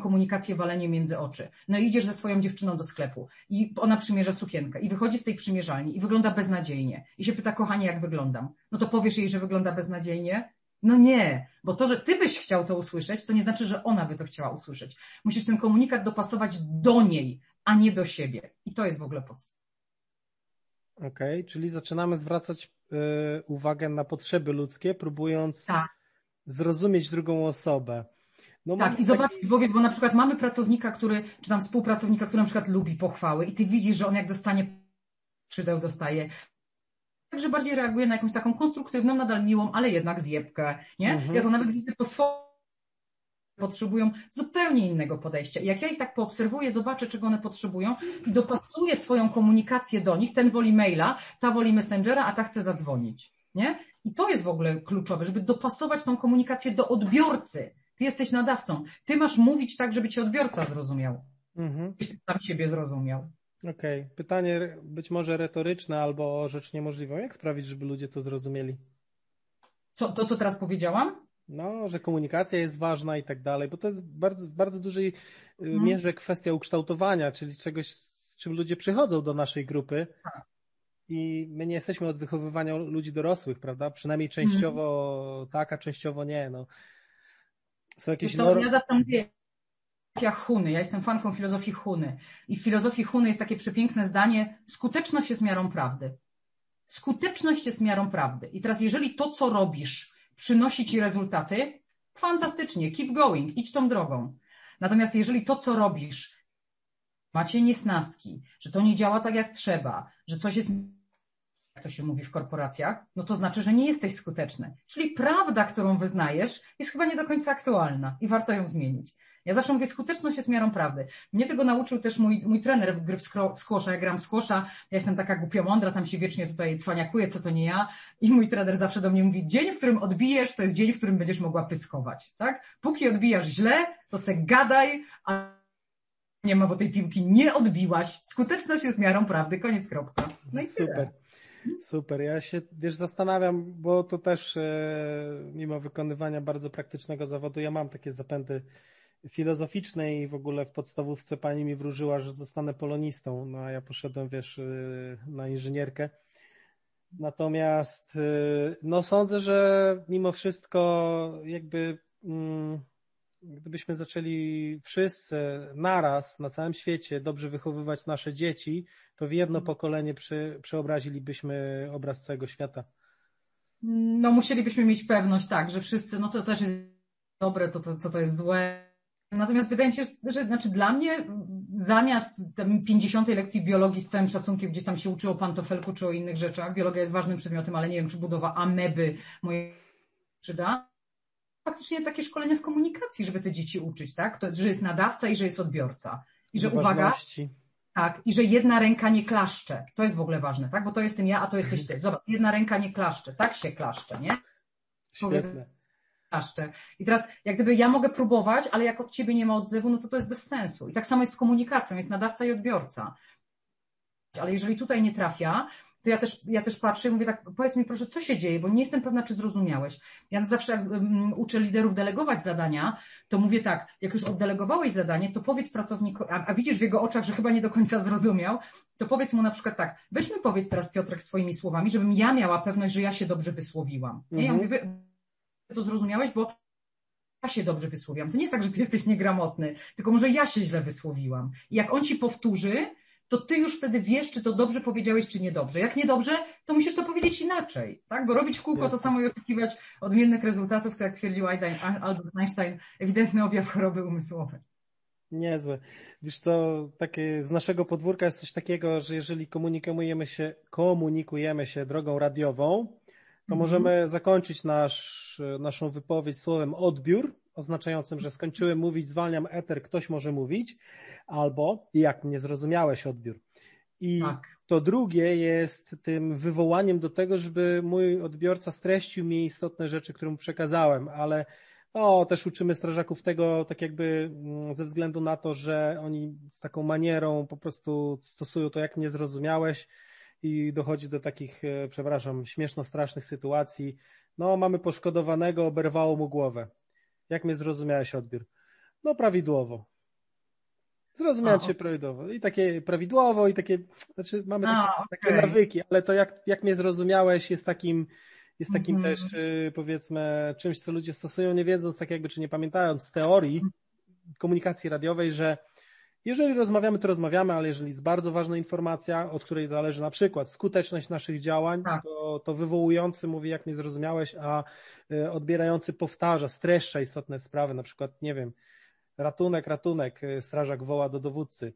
komunikację walenie między oczy. No i idziesz ze swoją dziewczyną do sklepu i ona przymierza sukienkę i wychodzi z tej przymierzalni i wygląda beznadziejnie. I się pyta, kochanie, jak wyglądam? No to powiesz jej, że wygląda beznadziejnie? No nie, bo to, że ty byś chciał to usłyszeć, to nie znaczy, że ona by to chciała usłyszeć. Musisz ten komunikat dopasować do niej, a nie do siebie. I to jest w ogóle podstawa. Okej, okay, czyli zaczynamy zwracać y, uwagę na potrzeby ludzkie, próbując tak. zrozumieć drugą osobę. No tak, i zobaczyć taki... w ogóle, bo na przykład mamy pracownika, który, czy tam współpracownika, który na przykład lubi pochwały i ty widzisz, że on jak dostanie skrzydeł dostaje. Także bardziej reaguje na jakąś taką konstruktywną, nadal miłą, ale jednak zjebkę, nie? Mhm. Ja to nawet widzę po swoim potrzebują zupełnie innego podejścia. I jak ja ich tak poobserwuję, zobaczę, czego one potrzebują i dopasuję swoją komunikację do nich, ten woli maila, ta woli messengera, a ta chce zadzwonić, nie? I to jest w ogóle kluczowe, żeby dopasować tą komunikację do odbiorcy, ty jesteś nadawcą. Ty masz mówić tak, żeby cię odbiorca zrozumiał. Mhm. Byś tam siebie zrozumiał. Okej. Okay. Pytanie być może retoryczne albo rzecz niemożliwą. Jak sprawić, żeby ludzie to zrozumieli? Co, to, co teraz powiedziałam? No, że komunikacja jest ważna i tak dalej, bo to jest bardzo, w bardzo dużej mhm. mierze kwestia ukształtowania, czyli czegoś, z czym ludzie przychodzą do naszej grupy. Tak. I my nie jesteśmy od wychowywania ludzi dorosłych, prawda? Przynajmniej częściowo mhm. tak, a częściowo nie. No. Są jakieś to, Ja zawsze mówię, filozofia Huny. Ja jestem fanką filozofii Huny. I w filozofii Huny jest takie przepiękne zdanie, skuteczność jest miarą prawdy. Skuteczność jest miarą prawdy. I teraz jeżeli to, co robisz, przynosi ci rezultaty, fantastycznie, keep going, idź tą drogą. Natomiast jeżeli to, co robisz, macie niesnaski, że to nie działa tak jak trzeba, że coś jest jak to się mówi w korporacjach, no to znaczy, że nie jesteś skuteczny. Czyli prawda, którą wyznajesz, jest chyba nie do końca aktualna i warto ją zmienić. Ja zawsze mówię, skuteczność jest miarą prawdy. Mnie tego nauczył też mój, mój trener gry w. Ja gram w ja jestem taka głupio mądra, tam się wiecznie tutaj cwaniakuję, co to nie ja. I mój trener zawsze do mnie mówi, dzień, w którym odbijesz, to jest dzień, w którym będziesz mogła pyskować. Tak? Póki odbijasz źle, to se gadaj, a nie ma, bo tej piłki nie odbiłaś. Skuteczność jest miarą prawdy, koniec kropka. No i Super. Tyle. Super. Ja się, wiesz, zastanawiam, bo to też e, mimo wykonywania bardzo praktycznego zawodu, ja mam takie zapędy filozoficzne i w ogóle w podstawówce pani mi wróżyła, że zostanę polonistą, no a ja poszedłem, wiesz, e, na inżynierkę. Natomiast, e, no sądzę, że mimo wszystko jakby mm, gdybyśmy zaczęli wszyscy naraz na całym świecie dobrze wychowywać nasze dzieci, to w jedno mhm. pokolenie przy, przeobrazilibyśmy obraz całego świata. No musielibyśmy mieć pewność, tak, że wszyscy, no to też jest dobre, to, to co to jest złe. Natomiast wydaje mi się, że znaczy dla mnie zamiast 50 lekcji biologii z całym szacunkiem, gdzieś tam się uczy o pantofelku czy o innych rzeczach, biologia jest ważnym przedmiotem, ale nie wiem, czy budowa ameby moje przyda, faktycznie takie szkolenia z komunikacji, żeby te dzieci uczyć, tak? To, że jest nadawca i że jest odbiorca. I że uwaga, tak, i że jedna ręka nie klaszcze. To jest w ogóle ważne, tak? Bo to jestem ja, a to jesteś ty. Zobacz, jedna ręka nie klaszcze. Tak się klaszcze, nie? Świetne. Klaszcze. I teraz, jak gdyby ja mogę próbować, ale jak od ciebie nie ma odzewu, no to to jest bez sensu. I tak samo jest z komunikacją, jest nadawca i odbiorca. Ale jeżeli tutaj nie trafia, to ja też, ja też patrzę i mówię tak, powiedz mi proszę, co się dzieje, bo nie jestem pewna, czy zrozumiałeś. Ja zawsze jak um, uczę liderów delegować zadania, to mówię tak, jak już oddelegowałeś zadanie, to powiedz pracownikowi, a, a, widzisz w jego oczach, że chyba nie do końca zrozumiał, to powiedz mu na przykład tak, weźmy powiedz teraz Piotrek swoimi słowami, żebym ja miała pewność, że ja się dobrze wysłowiłam. Nie? Ja mhm. mówię, wy to zrozumiałeś, bo ja się dobrze wysłowiłam. To nie jest tak, że ty jesteś niegramotny, tylko może ja się źle wysłowiłam. I jak on ci powtórzy, to ty już wtedy wiesz, czy to dobrze powiedziałeś, czy niedobrze. Jak niedobrze, to musisz to powiedzieć inaczej, tak? Bo robić w kółko Jasne. to samo i oczekiwać odmiennych rezultatów, to jak twierdził Albert Einstein, ewidentny objaw choroby umysłowej. Niezłe. Wiesz co, takie z naszego podwórka jest coś takiego, że jeżeli komunikujemy się, komunikujemy się drogą radiową, to -hmm. możemy zakończyć nasz, naszą wypowiedź słowem odbiór, oznaczającym, że skończyłem mówić, zwalniam eter, ktoś może mówić, albo jak nie zrozumiałeś odbiór. I tak. to drugie jest tym wywołaniem do tego, żeby mój odbiorca streścił mi istotne rzeczy, które mu przekazałem, ale no, też uczymy strażaków tego, tak jakby mm, ze względu na to, że oni z taką manierą po prostu stosują to, jak nie zrozumiałeś i dochodzi do takich, e, przepraszam, śmieszno strasznych sytuacji. No, mamy poszkodowanego, oberwało mu głowę. Jak mnie zrozumiałeś odbiór? No, prawidłowo. Zrozumiałem cię prawidłowo. I takie prawidłowo, i takie, znaczy mamy takie, A, okay. takie nawyki, ale to jak, jak mnie zrozumiałeś jest takim, jest takim mm -hmm. też y, powiedzmy czymś, co ludzie stosują, nie wiedząc tak jakby, czy nie pamiętając z teorii komunikacji radiowej, że jeżeli rozmawiamy, to rozmawiamy, ale jeżeli jest bardzo ważna informacja, od której zależy na przykład skuteczność naszych działań, tak. to, to wywołujący mówi, jak mnie zrozumiałeś, a y, odbierający powtarza, streszcza istotne sprawy, na przykład, nie wiem, Ratunek, ratunek, y, strażak woła do dowódcy.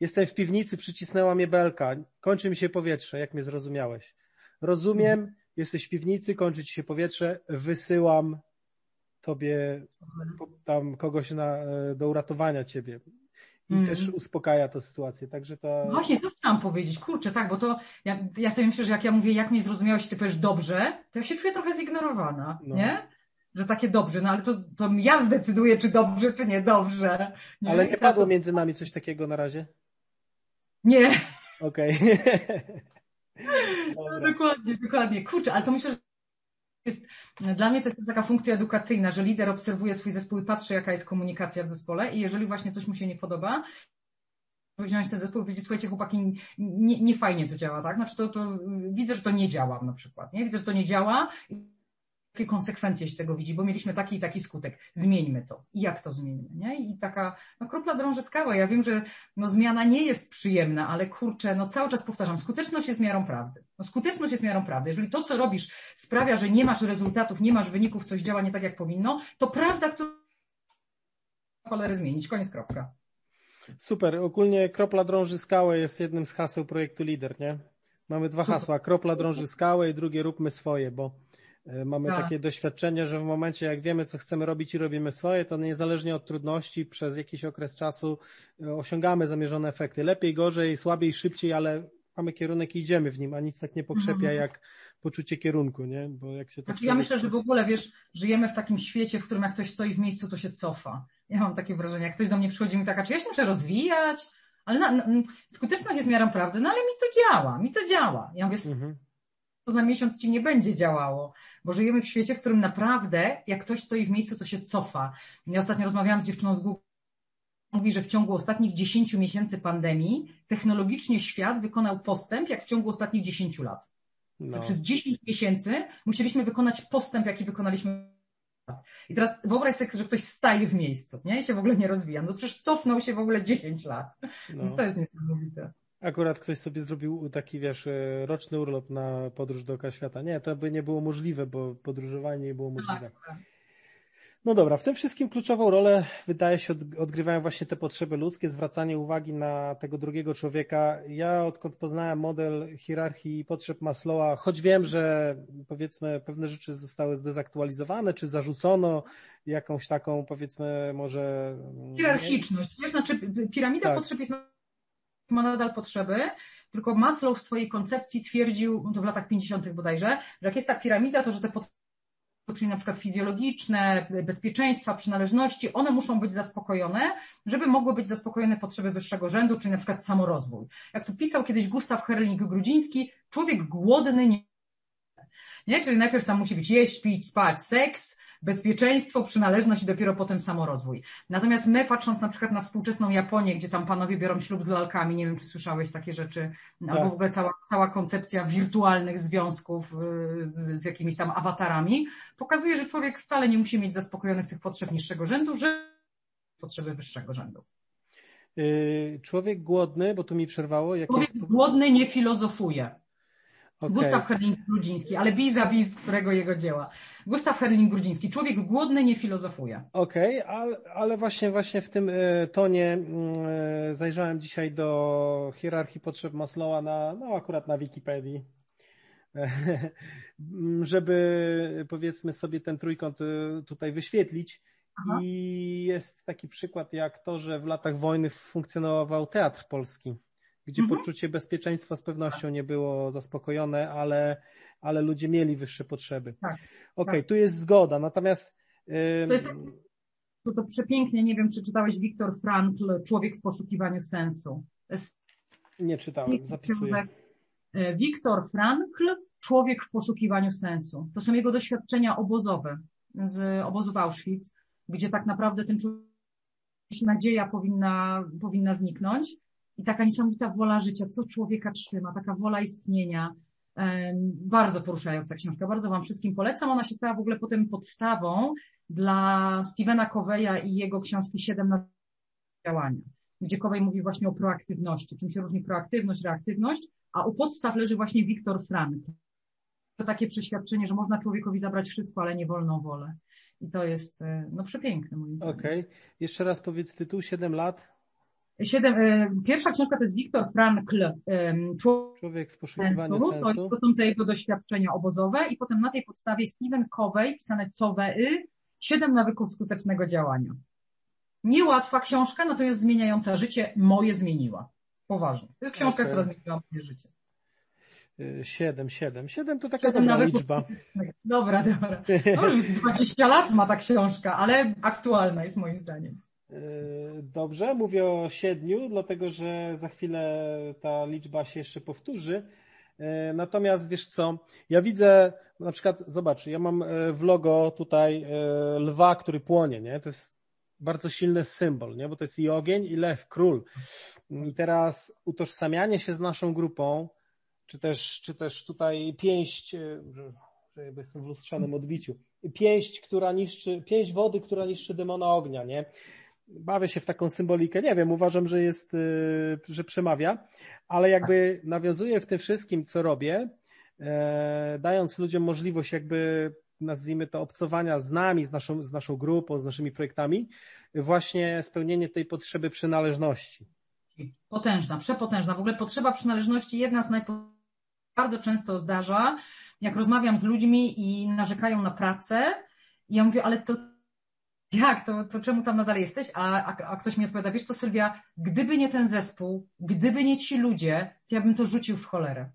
Jestem w piwnicy, przycisnęła mnie belka, kończy mi się powietrze, jak mnie zrozumiałeś. Rozumiem, mhm. jesteś w piwnicy, kończy ci się powietrze, wysyłam tobie tam kogoś na, y, do uratowania ciebie. I mm. też uspokaja to sytuację, także to... Właśnie, to chciałam powiedzieć, kurczę, tak, bo to ja, ja sobie myślę, że jak ja mówię, jak mnie zrozumiałeś, ty powiesz dobrze, to ja się czuję trochę zignorowana, no. nie? że takie dobrze, no ale to, to ja zdecyduję, czy dobrze, czy niedobrze. Nie? Ale nie padło między nami coś takiego na razie? Nie. Okej. Okay. no, dokładnie, dokładnie. Kurczę, ale to myślę, że jest, dla mnie to jest taka funkcja edukacyjna, że lider obserwuje swój zespół i patrzy, jaka jest komunikacja w zespole i jeżeli właśnie coś mu się nie podoba, wziąć ten zespół i powiedzieć, słuchajcie, chłopaki, nie, nie fajnie to działa, tak? Znaczy to, to widzę, że to nie działa na przykład, nie? Widzę, że to nie działa konsekwencje się tego widzi, bo mieliśmy taki i taki skutek. Zmieńmy to. I jak to zmienimy, nie? I taka, no kropla drąży skałę. Ja wiem, że no zmiana nie jest przyjemna, ale kurczę, no cały czas powtarzam, skuteczność jest miarą prawdy. No skuteczność jest miarą prawdy. Jeżeli to, co robisz sprawia, że nie masz rezultatów, nie masz wyników, coś działa nie tak, jak powinno, to prawda, którą cholery zmienić. Koniec, kropka. Super. Ogólnie kropla drąży skałę jest jednym z haseł projektu Lider, nie? Mamy dwa hasła. Kropla drąży skałę i drugie róbmy swoje, bo mamy tak. takie doświadczenie, że w momencie jak wiemy, co chcemy robić i robimy swoje, to niezależnie od trudności przez jakiś okres czasu e, osiągamy zamierzone efekty. Lepiej, gorzej, słabiej, szybciej, ale mamy kierunek i idziemy w nim, a nic tak nie pokrzepia mhm. jak poczucie kierunku, nie? Bo jak się tak znaczy, ja myślę, że w ogóle, wiesz, żyjemy w takim świecie, w którym jak ktoś stoi w miejscu, to się cofa. Ja mam takie wrażenie, jak ktoś do mnie przychodzi i mówi taka, czy ja się muszę rozwijać? Ale na, na, skuteczność jest miarą prawdy, no ale mi to działa, mi to działa. Ja mówię, mhm. To za miesiąc ci nie będzie działało, bo żyjemy w świecie, w którym naprawdę, jak ktoś stoi w miejscu, to się cofa. Ja ostatnio rozmawiałam z dziewczyną z Google, mówi, że w ciągu ostatnich 10 miesięcy pandemii technologicznie świat wykonał postęp, jak w ciągu ostatnich 10 lat. No. Przez 10 miesięcy musieliśmy wykonać postęp, jaki wykonaliśmy i teraz wyobraź sobie, że ktoś staje w miejscu, nie? I się w ogóle nie rozwija. No przecież cofnął się w ogóle 10 lat. No. Więc to jest niesamowite. Akurat ktoś sobie zrobił taki, wiesz, e, roczny urlop na podróż dookoła świata. Nie, to by nie było możliwe, bo podróżowanie nie było możliwe. Tak, tak. No dobra, w tym wszystkim kluczową rolę wydaje się odgrywają właśnie te potrzeby ludzkie, zwracanie uwagi na tego drugiego człowieka. Ja odkąd poznałem model hierarchii potrzeb Maslowa, choć wiem, że powiedzmy pewne rzeczy zostały zdezaktualizowane, czy zarzucono jakąś taką powiedzmy może... Hierarchiczność, wiesz, znaczy piramida tak. potrzeb jest ma nadal potrzeby, tylko Maslow w swojej koncepcji twierdził, to w latach 50. bodajże, że jak jest ta piramida, to że te potrzeby czyli na przykład fizjologiczne, bezpieczeństwa, przynależności, one muszą być zaspokojone, żeby mogły być zaspokojone potrzeby wyższego rzędu, czyli na przykład samorozwój. Jak to pisał kiedyś Gustaw Herling-Grudziński, człowiek głodny nie nie? Czyli najpierw tam musi być jeść, pić, spać, seks, bezpieczeństwo, przynależność i dopiero potem samorozwój. Natomiast my, patrząc na przykład na współczesną Japonię, gdzie tam panowie biorą ślub z lalkami, nie wiem, czy słyszałeś takie rzeczy, tak. albo w ogóle cała, cała koncepcja wirtualnych związków y, z, z jakimiś tam awatarami, pokazuje, że człowiek wcale nie musi mieć zaspokojonych tych potrzeb niższego rzędu, że potrzeby wyższego rzędu. Y, człowiek głodny, bo tu mi przerwało. Jak człowiek jest... głodny nie filozofuje. Okay. Gustaw Herling-Grudziński, ale vis-a-vis, którego jego dzieła. Gustaw Herling-Grudziński, człowiek głodny nie filozofuje. Okej, okay, ale, ale właśnie, właśnie w tym e, tonie mm, e, zajrzałem dzisiaj do hierarchii potrzeb Maslowa na, no akurat na Wikipedii, żeby powiedzmy sobie ten trójkąt e, tutaj wyświetlić. Aha. I jest taki przykład jak to, że w latach wojny funkcjonował teatr polski gdzie mhm. poczucie bezpieczeństwa z pewnością nie było zaspokojone, ale, ale ludzie mieli wyższe potrzeby. Tak, Okej, okay, tak. tu jest zgoda, natomiast... To, jest, to, to przepięknie, nie wiem, czy czytałeś Viktor Frankl, Człowiek w poszukiwaniu sensu. Nie czytałem, zapisuję. Viktor Frankl, Człowiek w poszukiwaniu sensu. To są jego doświadczenia obozowe z obozu Auschwitz, gdzie tak naprawdę ten człowiek nadzieja powinna, powinna zniknąć i taka niesamowita wola życia, co człowieka trzyma, taka wola istnienia. Bardzo poruszająca książka, bardzo Wam wszystkim polecam. Ona się stała w ogóle potem podstawą dla Stevena Coveya i jego książki Siedem na działania, gdzie Covey mówi właśnie o proaktywności, czym się różni proaktywność, reaktywność, a u podstaw leży właśnie Viktor Frankl. To takie przeświadczenie, że można człowiekowi zabrać wszystko, ale nie wolną wolę. I to jest e, no przepiękne moim zdaniem. Okej. Okay. Jeszcze raz powiedz tytuł, Siedem lat. Siedem, e, pierwsza książka to jest Viktor Frankl, Człowiek w poszukiwaniu sensu. sensu. To są te jego doświadczenia obozowe i potem na tej podstawie Steven Covey, pisane COVEY, siedem nawyków skutecznego działania. Niełatwa książka, natomiast zmieniająca życie, moje zmieniła. Poważnie. To jest książka, okay. która zmieniła moje życie. E, siedem, siedem. Siedem to taka dobra liczba. Dobra, dobra. No już 20 lat ma ta książka, ale aktualna jest moim zdaniem. Yy, dobrze, mówię o siedmiu, dlatego że za chwilę ta liczba się jeszcze powtórzy. Yy, natomiast wiesz co, ja widzę, na przykład, zobacz, ja mam yy, w logo tutaj lwa, który płonie, nie? To jest bardzo silny symbol, nie? Bo to jest i ogień, i lew, król. I teraz utożsamianie się z naszą grupą, czy też, czy też tutaj pięść, że Czekaj, bo jestem w lustrzanym odbiciu. Pięść, która niszczy, pięść wody, która niszczy demona ognia, nie? Bawię się w taką symbolikę, nie wiem, uważam, że jest, y, że przemawia, ale jakby nawiązuję w tym wszystkim, co robię, e, dając ludziom możliwość jakby nazwijmy to obcowania z nami, z naszą, z naszą grupą, z naszymi projektami, właśnie spełnienie tej potrzeby przynależności. Potężna, przepotężna. W ogóle potrzeba przynależności jedna z najpotężniejszych bardzo często zdarza, jak rozmawiam z ludźmi i narzekają na pracę, ja mówię, ale to jak, to, to czemu tam nadal jesteś? A, a, a ktoś mi odpowiada, wiesz co Sylwia, gdyby nie ten zespół, gdyby nie ci ludzie, to ja bym to rzucił w cholerę.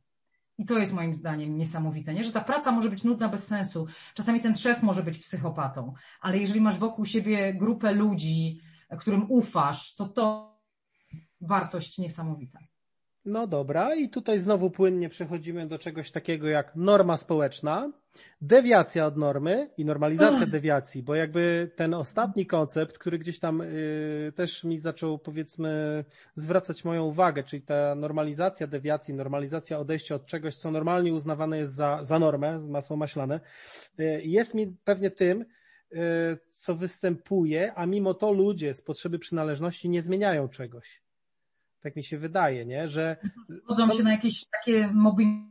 I to jest moim zdaniem niesamowite, nie? że ta praca może być nudna bez sensu. Czasami ten szef może być psychopatą, ale jeżeli masz wokół siebie grupę ludzi, którym ufasz, to to wartość niesamowita. No dobra, i tutaj znowu płynnie przechodzimy do czegoś takiego jak norma społeczna, dewiacja od normy i normalizacja dewiacji, bo jakby ten ostatni koncept, który gdzieś tam y, też mi zaczął powiedzmy zwracać moją uwagę, czyli ta normalizacja dewiacji, normalizacja odejścia od czegoś, co normalnie uznawane jest za, za normę, masło maślane, y, jest mi pewnie tym, y, co występuje, a mimo to ludzie z potrzeby przynależności nie zmieniają czegoś. Tak mi się wydaje, nie? Że. Zgodzą się na jakieś takie mobbing,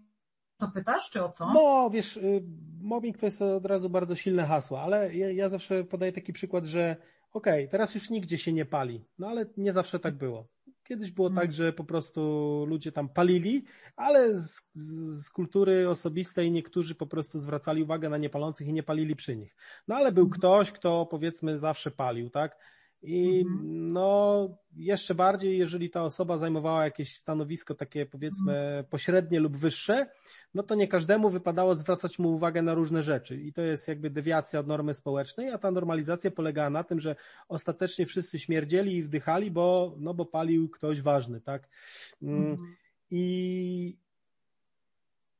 to pytasz, czy o co? No, wiesz, y, mobbing to jest od razu bardzo silne hasło, ale ja, ja zawsze podaję taki przykład, że okej, okay, teraz już nigdzie się nie pali, no ale nie zawsze tak było. Kiedyś było tak, że po prostu ludzie tam palili, ale z, z, kultury osobistej niektórzy po prostu zwracali uwagę na niepalących i nie palili przy nich. No ale był hmm. ktoś, kto powiedzmy zawsze palił, tak? I mhm. no, jeszcze bardziej, jeżeli ta osoba zajmowała jakieś stanowisko takie powiedzmy mhm. pośrednie lub wyższe, no to nie każdemu wypadało zwracać mu uwagę na różne rzeczy. I to jest jakby dewiacja od normy społecznej, a ta normalizacja polegała na tym, że ostatecznie wszyscy śmierdzieli i wdychali, bo, no bo palił ktoś ważny, tak? Mm, mhm. I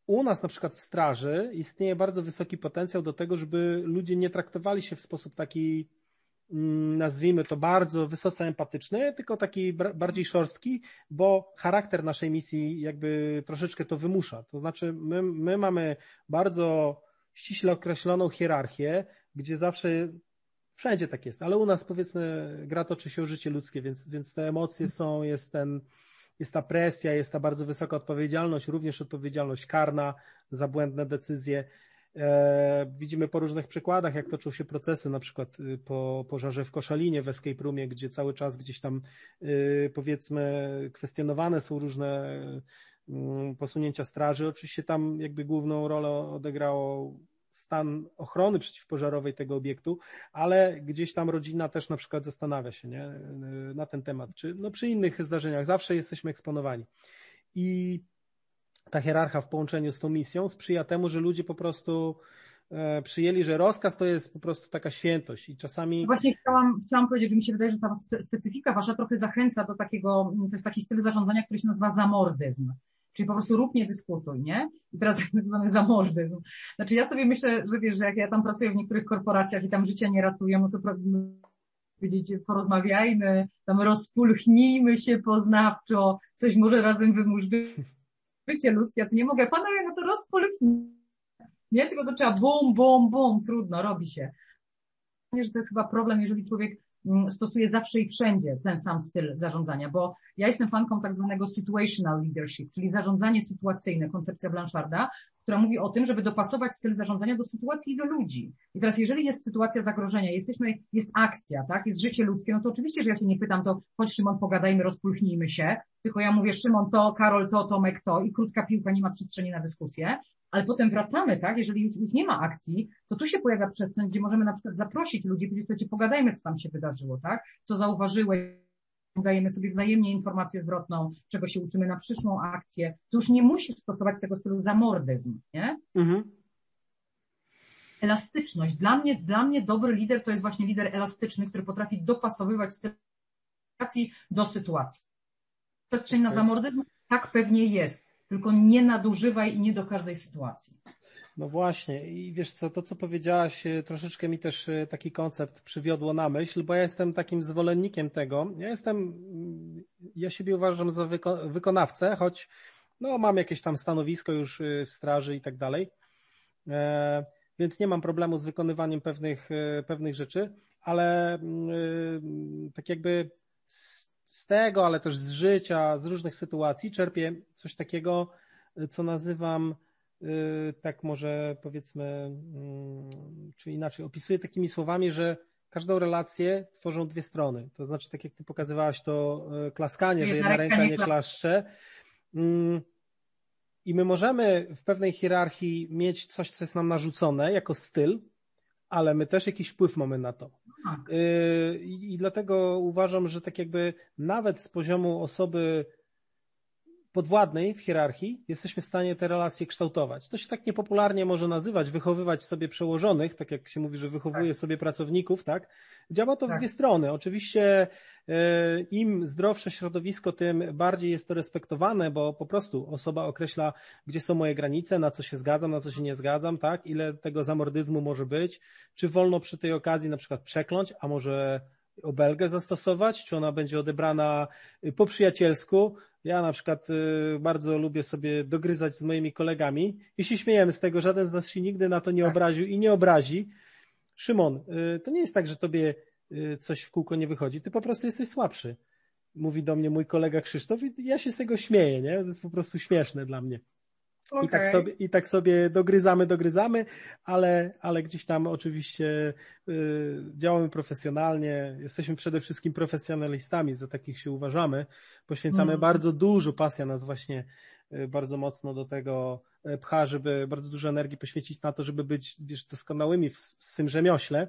u nas na przykład w straży istnieje bardzo wysoki potencjał do tego, żeby ludzie nie traktowali się w sposób taki nazwijmy to bardzo wysoce empatyczny, tylko taki bardziej szorstki, bo charakter naszej misji jakby troszeczkę to wymusza. To znaczy my, my mamy bardzo ściśle określoną hierarchię, gdzie zawsze wszędzie tak jest, ale u nas powiedzmy gra toczy się o życie ludzkie, więc, więc te emocje są, jest ten, jest ta presja, jest ta bardzo wysoka odpowiedzialność, również odpowiedzialność karna za błędne decyzje. E, widzimy po różnych przykładach, jak toczą się procesy, na przykład y, po pożarze w Koszalinie, w Escape Roomie, gdzie cały czas gdzieś tam y, powiedzmy kwestionowane są różne mm, posunięcia straży. Oczywiście tam jakby główną rolę odegrało stan ochrony przeciwpożarowej tego obiektu, ale gdzieś tam rodzina też na przykład zastanawia się nie, y, na ten temat, czy no przy innych zdarzeniach zawsze jesteśmy eksponowani. I ta hierarcha w połączeniu z tą misją sprzyja temu, że ludzie po prostu e, przyjęli, że rozkaz to jest po prostu taka świętość i czasami... Właśnie chciałam, chciałam powiedzieć, że mi się wydaje, że ta specyfika wasza trochę zachęca do takiego, to jest taki styl zarządzania, który się nazywa zamordyzm. Czyli po prostu rób, nie dyskutuj, nie? I teraz tak zwany zamordyzm. Znaczy ja sobie myślę, że wiesz, że jak ja tam pracuję w niektórych korporacjach i tam życia nie ratuję, no to powiedzieć, porozmawiajmy, tam rozpulchnijmy się poznawczo, coś może razem wymurzymy życie ludzkie, ja tu nie mogę, panowie, no to rozpolknij. Nie, tylko to trzeba bum, bum, bum, trudno, robi się. Że to jest chyba problem, jeżeli człowiek stosuje zawsze i wszędzie ten sam styl zarządzania, bo ja jestem fanką tak zwanego situational leadership, czyli zarządzanie sytuacyjne, koncepcja Blancharda, która mówi o tym, żeby dopasować styl zarządzania do sytuacji i do ludzi. I teraz, jeżeli jest sytuacja zagrożenia, jesteśmy, jest akcja, tak, jest życie ludzkie, no to oczywiście, że ja się nie pytam, to chodź Szymon, pogadajmy, rozpulchnijmy się, tylko ja mówię Szymon to, Karol to, Tomek to i krótka piłka, nie ma przestrzeni na dyskusję, ale potem wracamy, tak, jeżeli już, już nie ma akcji, to tu się pojawia przestrzeń, gdzie możemy na przykład zaprosić ludzi, powiedzieć, słuchajcie, pogadajmy, co tam się wydarzyło, tak, co zauważyłeś, dajemy sobie wzajemnie informację zwrotną, czego się uczymy na przyszłą akcję, to już nie musisz stosować tego stylu zamordyzm, nie? Mhm. Elastyczność. Dla mnie, dla mnie dobry lider to jest właśnie lider elastyczny, który potrafi dopasowywać sytuacji do sytuacji. Przestrzeń na zamordyzm? Tak pewnie jest, tylko nie nadużywaj i nie do każdej sytuacji. No właśnie i wiesz co, to co powiedziałaś, e, troszeczkę mi też e, taki koncept przywiodło na myśl, bo ja jestem takim zwolennikiem tego. Ja jestem, mm, ja siebie uważam za wyko wykonawcę, choć no mam jakieś tam stanowisko już e, w straży i tak dalej. więc nie mam problemu z wykonywaniem pewnych, pewnych rzeczy, ale mm, tak jakby z tego, ale też z życia, z różnych sytuacji czerpię coś takiego, co nazywam tak może powiedzmy, mm, czy inaczej, opisuję takimi słowami, że każdą relację tworzą dwie strony. To znaczy, tak jak ty pokazywałaś to e, klaskanie, że jedna ręka nie klaszcze. Mm, I my możemy w pewnej hierarchii mieć coś, co jest nam narzucone jako styl, ale my też jakiś wpływ mamy na to. Tak. E, I dlatego uważam, że tak jakby nawet z poziomu osoby podwładnej w hierarchii jesteśmy w stanie te relacje kształtować. To się tak niepopularnie może nazywać, wychowywać sobie przełożonych, tak jak się mówi, że wychowuje tak. sobie pracowników, tak? Działa to tak. w dwie strony. Oczywiście e, im zdrowsze środowisko, tym bardziej jest to respektowane, bo po prostu osoba określa, gdzie są moje granice, na co się zgadzam, na co się nie zgadzam, tak? Ile tego zamordyzmu może być, czy wolno przy tej okazji na przykład przekląć, a może obelgę zastosować, czy ona będzie odebrana po przyjacielsku, ja na przykład y, bardzo lubię sobie dogryzać z moimi kolegami i się śmiejemy z tego, żaden z nas się nigdy na to nie tak. obraził i nie obrazi. Szymon, y, to nie jest tak, że tobie y, coś w kółko nie wychodzi, ty po prostu jesteś słabszy. Mówi do mnie mój kolega Krzysztof i ja się z tego śmieję, nie? To jest po prostu śmieszne dla mnie. Okay. I, tak sobie, I tak sobie dogryzamy, dogryzamy, ale, ale gdzieś tam oczywiście y, działamy profesjonalnie. Jesteśmy przede wszystkim profesjonalistami, za takich się uważamy. Poświęcamy mm. bardzo dużo, pasja nas właśnie y, bardzo mocno do tego y, pcha, żeby bardzo dużo energii poświęcić na to, żeby być wiesz, doskonałymi w, w swym rzemiośle.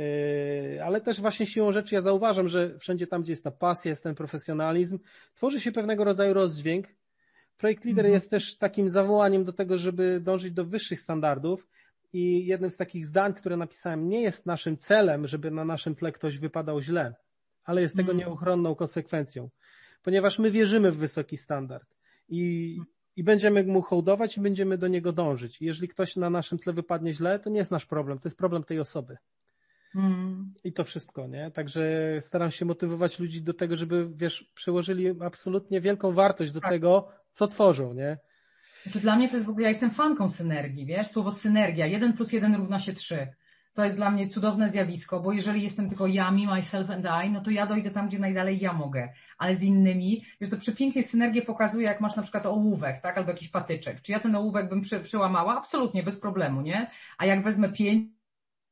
Y, ale też właśnie siłą rzeczy ja zauważam, że wszędzie tam, gdzie jest ta pasja, jest ten profesjonalizm, tworzy się pewnego rodzaju rozdźwięk, Projekt Leader mhm. jest też takim zawołaniem do tego, żeby dążyć do wyższych standardów i jednym z takich zdań, które napisałem, nie jest naszym celem, żeby na naszym tle ktoś wypadał źle, ale jest tego mhm. nieuchronną konsekwencją, ponieważ my wierzymy w wysoki standard i, i będziemy mu hołdować i będziemy do niego dążyć. Jeżeli ktoś na naszym tle wypadnie źle, to nie jest nasz problem, to jest problem tej osoby. Mm. I to wszystko, nie? Także staram się motywować ludzi do tego, żeby, wiesz, przełożyli absolutnie wielką wartość do tak. tego, co tworzą, nie? Znaczy dla mnie to jest w ogóle, ja jestem fanką synergii, wiesz? Słowo synergia, jeden plus jeden równa się trzy. To jest dla mnie cudowne zjawisko, bo jeżeli jestem tylko ja, me, myself and I, no to ja dojdę tam, gdzie najdalej ja mogę. Ale z innymi, wiesz, to przepięknie synergię pokazuje, jak masz na przykład ołówek, tak? Albo jakiś patyczek. Czy ja ten ołówek bym przy, przełamała? Absolutnie, bez problemu, nie? A jak wezmę pięć,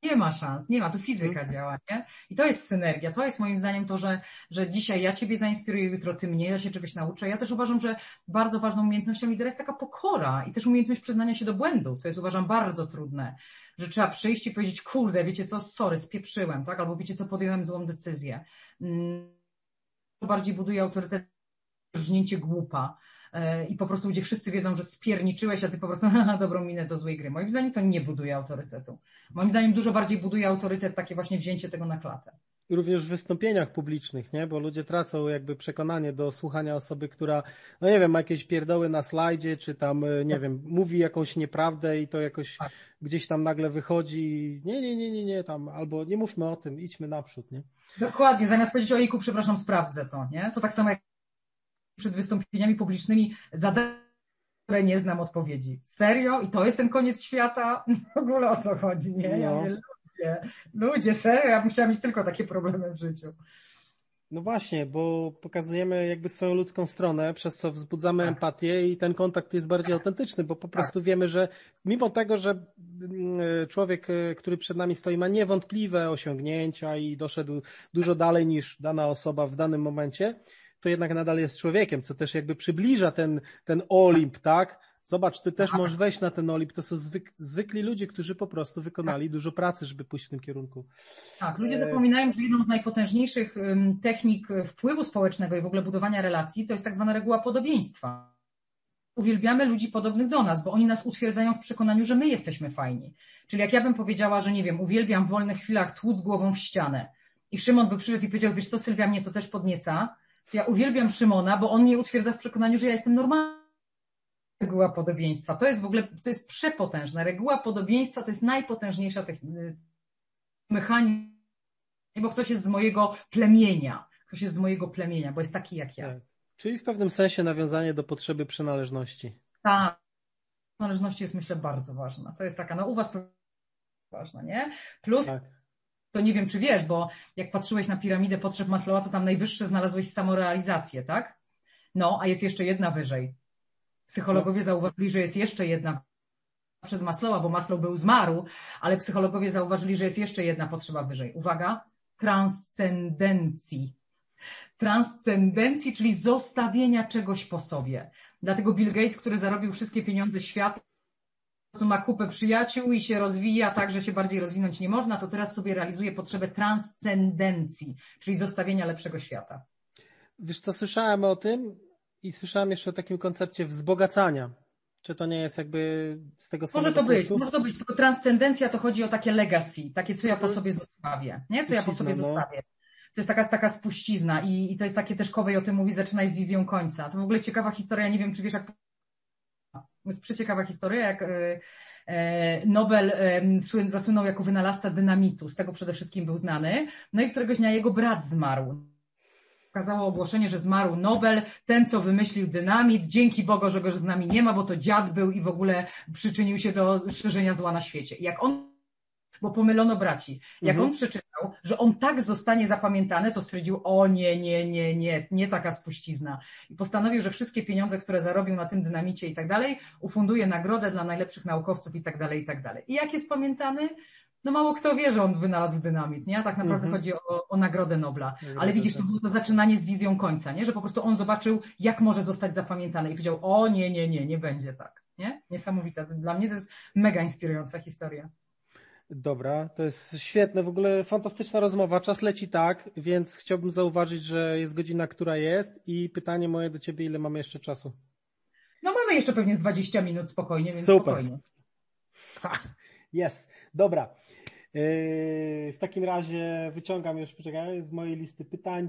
nie ma szans, nie ma, tu fizyka mhm. działa, nie? I to jest synergia, to jest moim zdaniem to, że, że dzisiaj ja Ciebie zainspiruję, jutro Ty mnie, ja się czegoś nauczę. Ja też uważam, że bardzo ważną umiejętnością lidera jest taka pokora i też umiejętność przyznania się do błędu, co jest uważam bardzo trudne, że trzeba przyjść i powiedzieć, kurde, wiecie co, sorry, spieprzyłem, tak? Albo wiecie co, podjąłem złą decyzję. Mm, bardziej buduje autorytet rżnięcie głupa, i po prostu ludzie wszyscy wiedzą, że spierniczyłeś, a ty po prostu na dobrą minę do złej gry. Moim zdaniem to nie buduje autorytetu. Moim zdaniem dużo bardziej buduje autorytet takie właśnie wzięcie tego na klatę. I również w wystąpieniach publicznych, nie? Bo ludzie tracą jakby przekonanie do słuchania osoby, która, no nie wiem, ma jakieś pierdoły na slajdzie, czy tam, e, nie wiem, mówi jakąś nieprawdę i to jakoś tak. gdzieś tam nagle wychodzi. Nie, nie, nie, nie, nie, tam, albo nie mówmy o tym, idźmy naprzód, nie? Dokładnie, zamiast powiedzieć o jejku, przepraszam, sprawdzę to, nie? To tak samo jak przed wystąpieniami publicznymi zadań, które nie znam odpowiedzi. Serio? I to jest ten koniec świata? W ogóle o co chodzi, nie? Ja no. mówię, ludzie, ludzie, serio? Ja bym chciała mieć tylko takie problemy w życiu. No właśnie, bo pokazujemy jakby swoją ludzką stronę, przez co wzbudzamy tak. empatię i ten kontakt jest bardziej autentyczny, bo po tak. prostu wiemy, że mimo tego, że mm, człowiek, e, który przed nami stoi, ma niewątpliwe osiągnięcia i doszedł dużo dalej niż dana osoba w danym momencie, to jednak nadal jest człowiekiem, co też jakby przybliża ten, ten Olimp, tak? Zobacz, ty też możesz wejść na ten Olimp. To są zwyk, zwykli ludzie, którzy po prostu wykonali tak. dużo pracy, żeby pójść w tym kierunku. Tak, ludzie zapominają, że jedną z najpotężniejszych technik wpływu społecznego i w ogóle budowania relacji to jest tak zwana reguła podobieństwa. Uwielbiamy ludzi podobnych do nas, bo oni nas utwierdzają w przekonaniu, że my jesteśmy fajni. Czyli jak ja bym powiedziała, że nie wiem, uwielbiam w wolnych chwilach tłuc głową w ścianę i Szymon by przyszedł i powiedział, wiesz co, Sylwia mnie to też podnieca, ja uwielbiam Szymona, bo on mnie utwierdza w przekonaniu, że ja jestem normalna. Reguła podobieństwa. To jest w ogóle, to jest przepotężna. Reguła podobieństwa to jest najpotężniejsza mechanizm, bo ktoś jest z mojego plemienia. Ktoś jest z mojego plemienia, bo jest taki jak ja. Tak. Czyli w pewnym sensie nawiązanie do potrzeby przynależności. Tak. zależności jest myślę bardzo ważna. To jest taka, no u was ważna, nie? Plus tak. To nie wiem, czy wiesz, bo jak patrzyłeś na piramidę potrzeb Maslowa, to tam najwyższe znalazłeś samorealizację, tak? No, a jest jeszcze jedna wyżej. Psychologowie zauważyli, że jest jeszcze jedna przed Maslowa, bo Maslow był zmarł, ale psychologowie zauważyli, że jest jeszcze jedna potrzeba wyżej. Uwaga, transcendencji. Transcendencji, czyli zostawienia czegoś po sobie. Dlatego Bill Gates, który zarobił wszystkie pieniądze świata, ma kupę przyjaciół i się rozwija tak, że się bardziej rozwinąć nie można, to teraz sobie realizuje potrzebę transcendencji, czyli zostawienia lepszego świata. Wiesz co, słyszałem o tym i słyszałem jeszcze o takim koncepcie wzbogacania. Czy to nie jest jakby z tego samego Może to punktu? być, może to być, tylko transcendencja to chodzi o takie legacy, takie co ja po sobie zostawię, nie? Co ja po sobie no. zostawię. To jest taka, taka spuścizna i, i to jest takie też Kowej o tym mówi, zaczynaj z wizją końca. To w ogóle ciekawa historia, nie wiem czy wiesz jak jest przeciekawa historia, jak e, e, Nobel zasłynął jako wynalazca dynamitu, z tego przede wszystkim był znany. No i któregoś dnia jego brat zmarł. Okazało ogłoszenie, że zmarł Nobel, ten co wymyślił dynamit, dzięki Bogu, że go z nami nie ma, bo to dziad był i w ogóle przyczynił się do szerzenia zła na świecie. Jak on bo pomylono braci. Jak mhm. on przeczytał, że on tak zostanie zapamiętany, to stwierdził, o nie, nie, nie, nie, nie taka spuścizna. I postanowił, że wszystkie pieniądze, które zarobił na tym dynamicie i tak dalej, ufunduje nagrodę dla najlepszych naukowców i tak dalej, i tak dalej. I jak jest pamiętany? no mało kto wie, że on wynalazł dynamit, nie? A tak naprawdę mhm. chodzi o, o Nagrodę Nobla. Ale widzisz, to było to zaczynanie z wizją końca, nie? Że po prostu on zobaczył, jak może zostać zapamiętany i powiedział, o nie, nie, nie, nie będzie tak, nie? Niesamowita. Dla mnie to jest mega inspirująca historia. Dobra, to jest świetne, w ogóle fantastyczna rozmowa. Czas leci tak, więc chciałbym zauważyć, że jest godzina, która jest i pytanie moje do ciebie, ile mamy jeszcze czasu? No mamy jeszcze pewnie z 20 minut spokojnie, więc Super. spokojnie. Jest, dobra. Yy, w takim razie wyciągam już, poczekaj, z mojej listy pytań.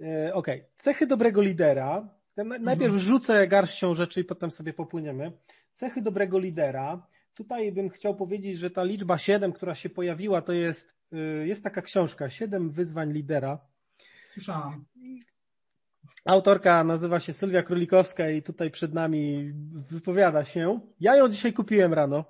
Yy, ok, cechy dobrego lidera. Najpierw mhm. rzucę garścią rzeczy i potem sobie popłyniemy. Cechy dobrego lidera Tutaj bym chciał powiedzieć, że ta liczba 7, która się pojawiła, to jest, y, jest taka książka, 7 wyzwań lidera. Słyszałam. Autorka nazywa się Sylwia Królikowska i tutaj przed nami wypowiada się. Ja ją dzisiaj kupiłem rano.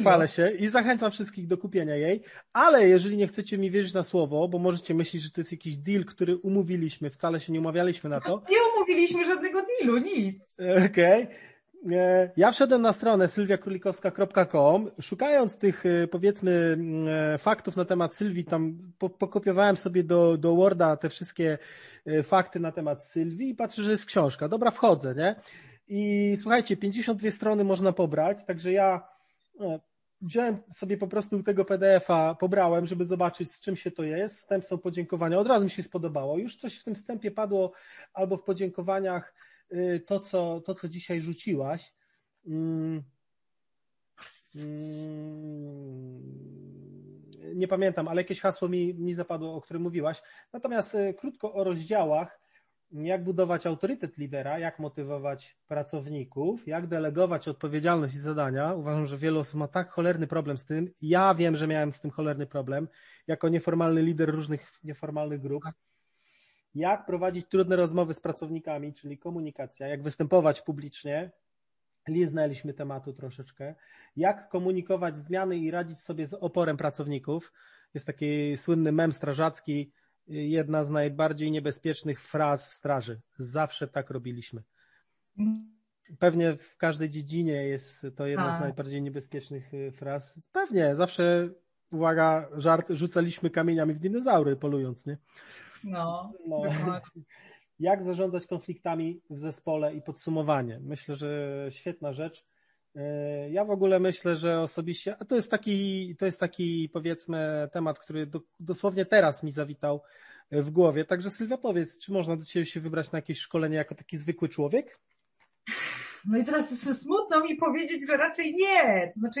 Chwalę się i zachęcam wszystkich do kupienia jej, ale jeżeli nie chcecie mi wierzyć na słowo, bo możecie myśleć, że to jest jakiś deal, który umówiliśmy, wcale się nie umawialiśmy na to. Nie umówiliśmy żadnego dealu, nic. Okej. Okay. E, ja wszedłem na stronę sylwiakrólikowska.com, szukając tych e, powiedzmy mm, e, faktów na temat Sylwii, tam pokopiowałem sobie do, do Worda te wszystkie fakty na temat Sylwii i patrzę, że jest książka. Dobra, wchodzę, nie? I słuchajcie, 52 strony można pobrać, także ja wziąłem sobie po prostu tego PDF-a, pobrałem, żeby zobaczyć z czym się to jest. Wstęp są podziękowania. Od razu mi się spodobało. Już coś w tym wstępie padło albo w podziękowaniach to, co, to, co dzisiaj rzuciłaś. Mm, mm, nie pamiętam, ale jakieś hasło mi, mi zapadło, o którym mówiłaś. Natomiast y, krótko o rozdziałach. Jak budować autorytet lidera, jak motywować pracowników, jak delegować odpowiedzialność i zadania. Uważam, że wiele osób ma tak cholerny problem z tym. Ja wiem, że miałem z tym cholerny problem jako nieformalny lider różnych nieformalnych grup jak prowadzić trudne rozmowy z pracownikami, czyli komunikacja, jak występować publicznie. Liznęliśmy tematu troszeczkę. Jak komunikować zmiany i radzić sobie z oporem pracowników. Jest taki słynny mem strażacki, jedna z najbardziej niebezpiecznych fraz w straży. Zawsze tak robiliśmy. Pewnie w każdej dziedzinie jest to jedna z tak. najbardziej niebezpiecznych y, fraz. Pewnie, zawsze, uwaga, żart, rzucaliśmy kamieniami w dinozaury polując, nie? No, no. Jak zarządzać konfliktami w zespole i podsumowanie? Myślę, że świetna rzecz. E, ja w ogóle myślę, że osobiście, a to jest taki, to jest taki powiedzmy temat, który do, dosłownie teraz mi zawitał w głowie. Także Sylwia powiedz, czy można do Ciebie się wybrać na jakieś szkolenie jako taki zwykły człowiek? No i teraz jest smutno mi powiedzieć, że raczej nie. To znaczy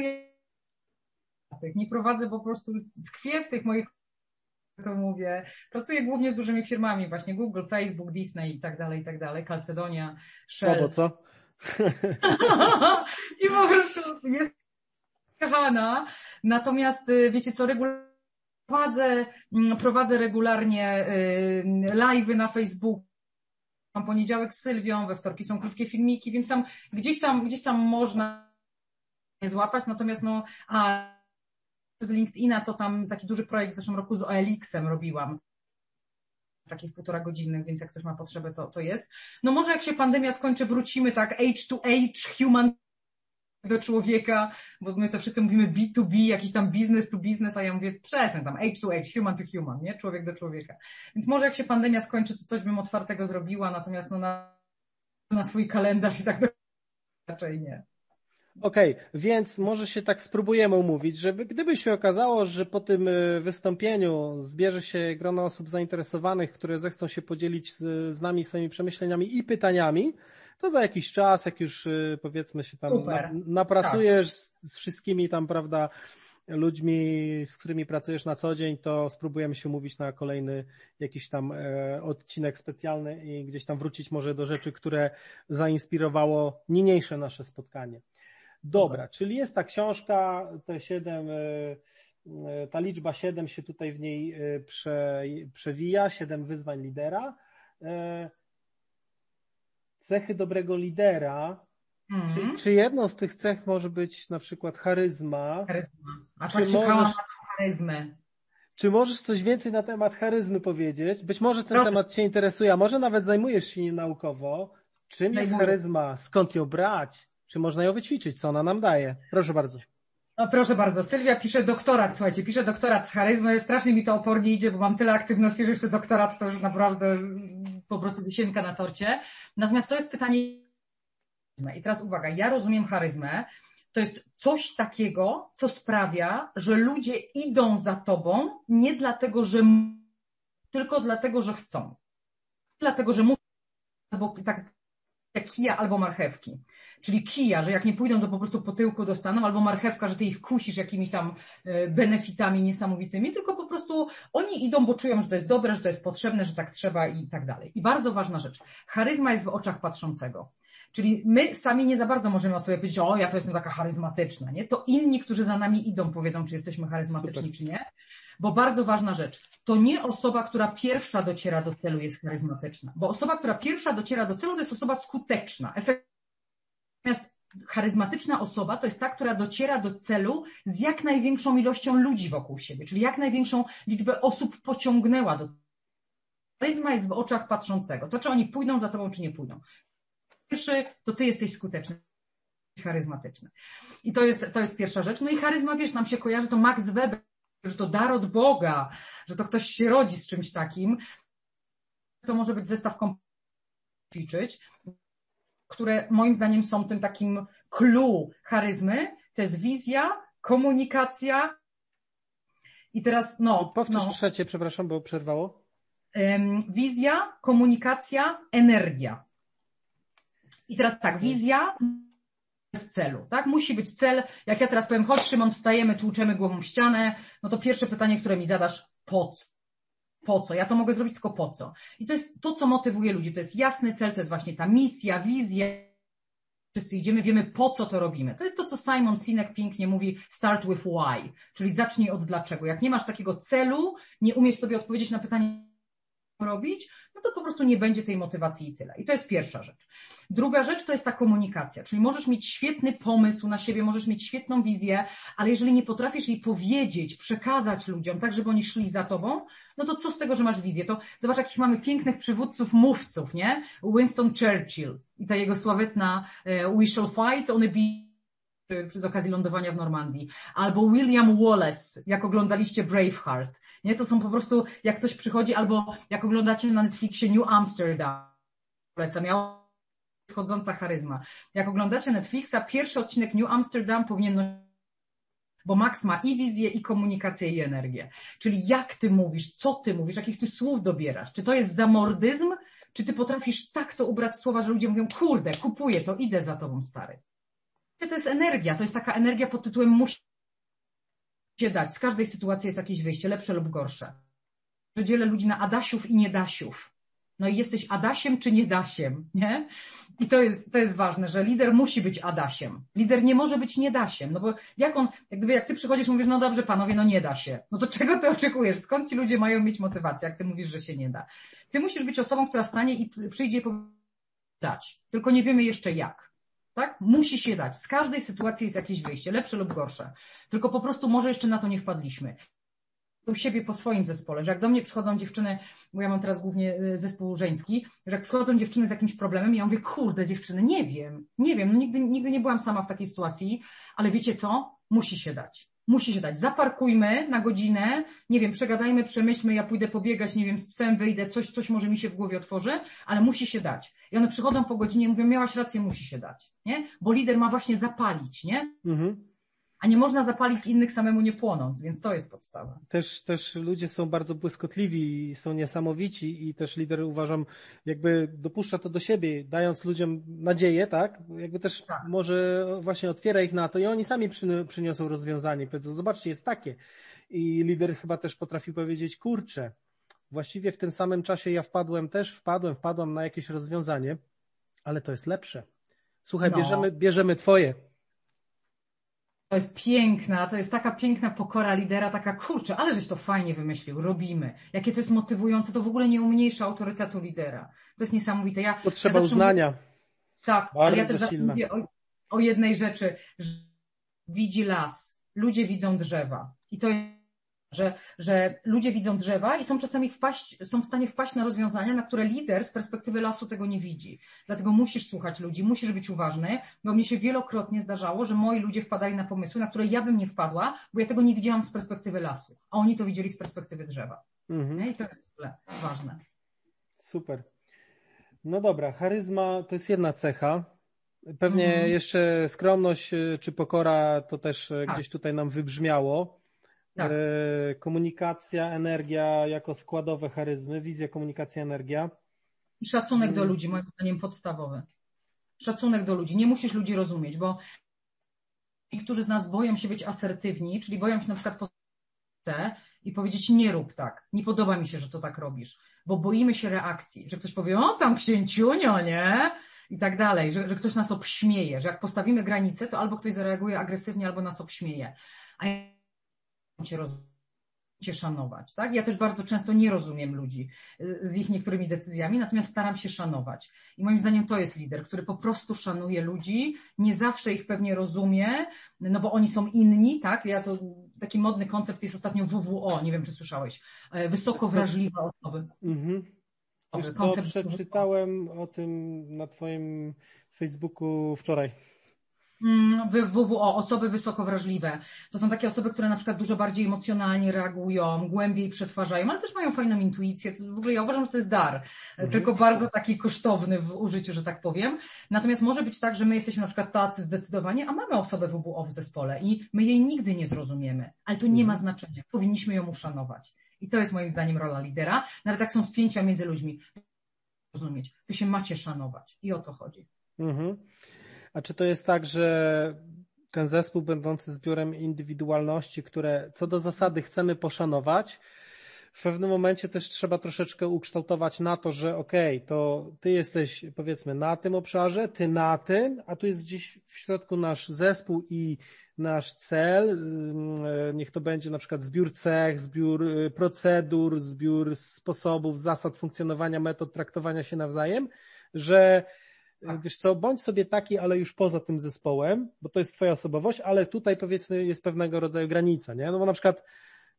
nie prowadzę, po prostu tkwię w tych moich to mówię. Pracuję głównie z dużymi firmami, właśnie Google, Facebook, Disney i tak dalej, i tak dalej, Calcedonia, Shell. Słabo, co? I po prostu jest kochana. Natomiast y, wiecie co, regularnie prowadzę, mm, prowadzę regularnie y, live'y na Facebooku, Mam poniedziałek z Sylwią, we wtorki są krótkie filmiki, więc tam gdzieś tam, gdzieś tam można złapać, natomiast no, a z LinkedIna to tam taki duży projekt w zeszłym roku z OLX-em robiłam takich półtora godzinnych, więc jak ktoś ma potrzebę, to, to jest. No może jak się pandemia skończy, wrócimy tak age to age, human do człowieka, bo my to wszyscy mówimy B2B, jakiś tam business to business, a ja mówię przestań tam age to age, human to human, nie? Człowiek do człowieka. Więc może jak się pandemia skończy, to coś bym otwartego zrobiła, natomiast no na, na swój kalendarz i tak do... raczej nie. Okej, okay, więc może się tak spróbujemy umówić, żeby gdyby się okazało, że po tym y, wystąpieniu zbierze się grono osób zainteresowanych, które zechcą się podzielić z, z nami swoimi przemyśleniami i pytaniami, to za jakiś czas, jak już y, powiedzmy się tam na, napracujesz tak. z, z wszystkimi tam, prawda, ludźmi, z którymi pracujesz na co dzień, to spróbujemy się mówić na kolejny jakiś tam e, odcinek specjalny i gdzieś tam wrócić może do rzeczy, które zainspirowało niniejsze nasze spotkanie. Dobra, czyli jest ta książka, te siedem, e, e, ta liczba siedem się tutaj w niej e, prze, przewija, siedem wyzwań lidera. Cechy dobrego lidera. Mm. Czy, czy, jedną z tych cech może być na przykład charyzma? Charyzma. A czy możesz, na charyzmę. Czy możesz coś więcej na temat charyzmy powiedzieć? Być może ten Proszę. temat Cię interesuje, a może nawet zajmujesz się nim naukowo. Czym jest charyzma? Skąd ją brać? Czy można ją wyćwiczyć? Co ona nam daje? Proszę bardzo. No proszę bardzo, Sylwia pisze doktorat, słuchajcie, pisze doktorat z charyzmy, strasznie mi to opornie idzie, bo mam tyle aktywności, że jeszcze doktorat to już naprawdę po prostu wisienka na torcie. Natomiast to jest pytanie i teraz uwaga, ja rozumiem charyzmę, to jest coś takiego, co sprawia, że ludzie idą za tobą nie dlatego, że tylko dlatego, że chcą. Dlatego, że muszą, albo tak jak kija albo marchewki. Czyli kija, że jak nie pójdą, to po prostu po tyłku dostaną, albo marchewka, że ty ich kusisz jakimiś tam e, benefitami niesamowitymi, tylko po prostu oni idą, bo czują, że to jest dobre, że to jest potrzebne, że tak trzeba i tak dalej. I bardzo ważna rzecz. Charyzma jest w oczach patrzącego. Czyli my sami nie za bardzo możemy o sobie powiedzieć, o ja to jestem taka charyzmatyczna, nie? To inni, którzy za nami idą, powiedzą, czy jesteśmy charyzmatyczni, Super. czy nie. Bo bardzo ważna rzecz, to nie osoba, która pierwsza dociera do celu jest charyzmatyczna, bo osoba, która pierwsza dociera do celu, to jest osoba skuteczna, efektywna Natomiast charyzmatyczna osoba to jest ta, która dociera do celu z jak największą ilością ludzi wokół siebie, czyli jak największą liczbę osób pociągnęła do. Charyzma jest w oczach patrzącego. To, czy oni pójdą za tobą, czy nie pójdą. Pierwszy, to ty jesteś skuteczny, charyzmatyczny. I to jest, to jest pierwsza rzecz. No i charyzma, wiesz, nam się kojarzy to Max Weber, że to dar od Boga, że to ktoś się rodzi z czymś takim. To może być zestaw kompetencji ćwiczyć które moim zdaniem są tym takim clue charyzmy, to jest wizja, komunikacja i teraz no. Powtórz no. trzecie, przepraszam, bo przerwało. Wizja, komunikacja, energia. I teraz tak, wizja bez celu, tak? Musi być cel. Jak ja teraz powiem, chodź Szymon, wstajemy, tłuczemy głową w ścianę, no to pierwsze pytanie, które mi zadasz, po co? Po co? Ja to mogę zrobić tylko po co. I to jest to, co motywuje ludzi. To jest jasny cel, to jest właśnie ta misja, wizja. Wszyscy idziemy, wiemy po co to robimy. To jest to, co Simon Sinek pięknie mówi start with why, czyli zacznij od dlaczego. Jak nie masz takiego celu, nie umiesz sobie odpowiedzieć na pytanie, robić, no to po prostu nie będzie tej motywacji i tyle. I to jest pierwsza rzecz. Druga rzecz to jest ta komunikacja, czyli możesz mieć świetny pomysł na siebie, możesz mieć świetną wizję, ale jeżeli nie potrafisz jej powiedzieć, przekazać ludziom, tak żeby oni szli za tobą, no to co z tego, że masz wizję? To zobacz, jakich mamy pięknych przywódców, mówców, nie? Winston Churchill i ta jego sławetna e, We shall fight on a beach przy okazji lądowania w Normandii. Albo William Wallace, jak oglądaliście Braveheart. Nie, to są po prostu, jak ktoś przychodzi, albo jak oglądacie na Netflixie New Amsterdam, polecam, miał schodząca charyzma. Jak oglądacie Netflixa, pierwszy odcinek New Amsterdam powinien bo Max ma i wizję, i komunikację, i energię. Czyli jak ty mówisz, co ty mówisz, jakich ty słów dobierasz. Czy to jest zamordyzm, czy ty potrafisz tak to ubrać słowa, że ludzie mówią, kurde, kupuję to, idę za tobą, stary. To jest energia, to jest taka energia pod tytułem musi się dać. Z każdej sytuacji jest jakieś wyjście, lepsze lub gorsze. Że dzielę ludzi na Adasiów i Niedasiów. No i jesteś Adasiem czy nie Dasiem, nie? I to jest, to jest ważne, że lider musi być Adasiem. Lider nie może być nie Dasiem, no bo jak on, jak gdyby jak ty przychodzisz mówisz, no dobrze panowie, no nie da się. No to czego ty oczekujesz? Skąd ci ludzie mają mieć motywację, jak ty mówisz, że się nie da? Ty musisz być osobą, która stanie i przyjdzie i powie dać. Tylko nie wiemy jeszcze jak. Tak? Musi się dać. Z każdej sytuacji jest jakieś wyjście, lepsze lub gorsze. Tylko po prostu może jeszcze na to nie wpadliśmy u siebie po swoim zespole, że jak do mnie przychodzą dziewczyny, bo ja mam teraz głównie y, zespół żeński, że jak przychodzą dziewczyny z jakimś problemem ja mówię, kurde dziewczyny, nie wiem, nie wiem, no nigdy, nigdy nie byłam sama w takiej sytuacji, ale wiecie co? Musi się dać. Musi się dać. Zaparkujmy na godzinę, nie wiem, przegadajmy, przemyślmy, ja pójdę pobiegać, nie wiem, z psem wyjdę, coś, coś może mi się w głowie otworzy, ale musi się dać. I one przychodzą po godzinie i mówią, miałaś rację, musi się dać, nie? Bo lider ma właśnie zapalić, nie? Mhm a nie można zapalić innych samemu nie płonąc, więc to jest podstawa. Też, też ludzie są bardzo błyskotliwi, są niesamowici i też lider uważam, jakby dopuszcza to do siebie, dając ludziom nadzieję, tak? Jakby też tak. może właśnie otwiera ich na to i oni sami przyniosą rozwiązanie, powiedzą, zobaczcie, jest takie. I lider chyba też potrafi powiedzieć, kurczę, właściwie w tym samym czasie ja wpadłem też, wpadłem, wpadłam na jakieś rozwiązanie, ale to jest lepsze. Słuchaj, no. bierzemy, bierzemy twoje, jest piękna, to jest taka piękna pokora lidera, taka kurczę, ale żeś to fajnie wymyślił, robimy. Jakie to jest motywujące, to w ogóle nie umniejsza autorytetu lidera. To jest niesamowite. Ja, Potrzeba ja uznania. Mówię, tak, Bardzo ale ja też zawsze mówię o, o jednej rzeczy, że widzi las, ludzie widzą drzewa. I to jest że, że ludzie widzą drzewa i są czasami wpaść, są w stanie wpaść na rozwiązania, na które lider z perspektywy lasu tego nie widzi. Dlatego musisz słuchać ludzi, musisz być uważny, bo mnie się wielokrotnie zdarzało, że moi ludzie wpadali na pomysły, na które ja bym nie wpadła, bo ja tego nie widziałam z perspektywy lasu, a oni to widzieli z perspektywy drzewa. Mhm. I to jest ważne. Super. No dobra, charyzma to jest jedna cecha. Pewnie mhm. jeszcze skromność czy pokora to też tak. gdzieś tutaj nam wybrzmiało. Tak. E, komunikacja, energia jako składowe charyzmy, wizja, komunikacja, energia. I szacunek do mm. ludzi, moim zdaniem podstawowy. Szacunek do ludzi. Nie musisz ludzi rozumieć, bo niektórzy z nas boją się być asertywni, czyli boją się na przykład i powiedzieć nie rób tak, nie podoba mi się, że to tak robisz, bo boimy się reakcji, że ktoś powie, o tam księciunio, nie? I tak dalej, że, że ktoś nas obśmieje, że jak postawimy granicę, to albo ktoś zareaguje agresywnie, albo nas obśmieje. A cię cię szanować, tak? Ja też bardzo często nie rozumiem ludzi y, z ich niektórymi decyzjami, natomiast staram się szanować. I moim zdaniem to jest lider, który po prostu szanuje ludzi, nie zawsze ich pewnie rozumie, no bo oni są inni, tak? Ja to, taki modny koncept jest ostatnio WWO, nie wiem czy słyszałeś, e, wysoko wrażliwe osoby. Mhm. Wiesz co, przeczytałem o tym na twoim Facebooku wczoraj. Mm, WWO, osoby wysoko wrażliwe. To są takie osoby, które na przykład dużo bardziej emocjonalnie reagują, głębiej przetwarzają, ale też mają fajną intuicję. W ogóle ja uważam, że to jest dar, mhm. tylko bardzo taki kosztowny w użyciu, że tak powiem. Natomiast może być tak, że my jesteśmy na przykład tacy zdecydowanie, a mamy osobę WWO w zespole i my jej nigdy nie zrozumiemy, ale to nie ma mhm. znaczenia. Powinniśmy ją uszanować. I to jest moim zdaniem rola lidera. Nawet jak są spięcia między ludźmi, rozumieć. Wy się macie szanować. I o to chodzi. Mhm. A czy to jest tak, że ten zespół będący zbiorem indywidualności, które co do zasady chcemy poszanować, w pewnym momencie też trzeba troszeczkę ukształtować na to, że okej, okay, to ty jesteś powiedzmy na tym obszarze, ty na tym, a tu jest gdzieś w środku nasz zespół i nasz cel, niech to będzie na przykład zbiór cech, zbiór y, procedur, zbiór sposobów, zasad funkcjonowania, metod traktowania się nawzajem, że. Wiesz co, bądź sobie taki, ale już poza tym zespołem, bo to jest twoja osobowość, ale tutaj powiedzmy jest pewnego rodzaju granica, nie? No bo na przykład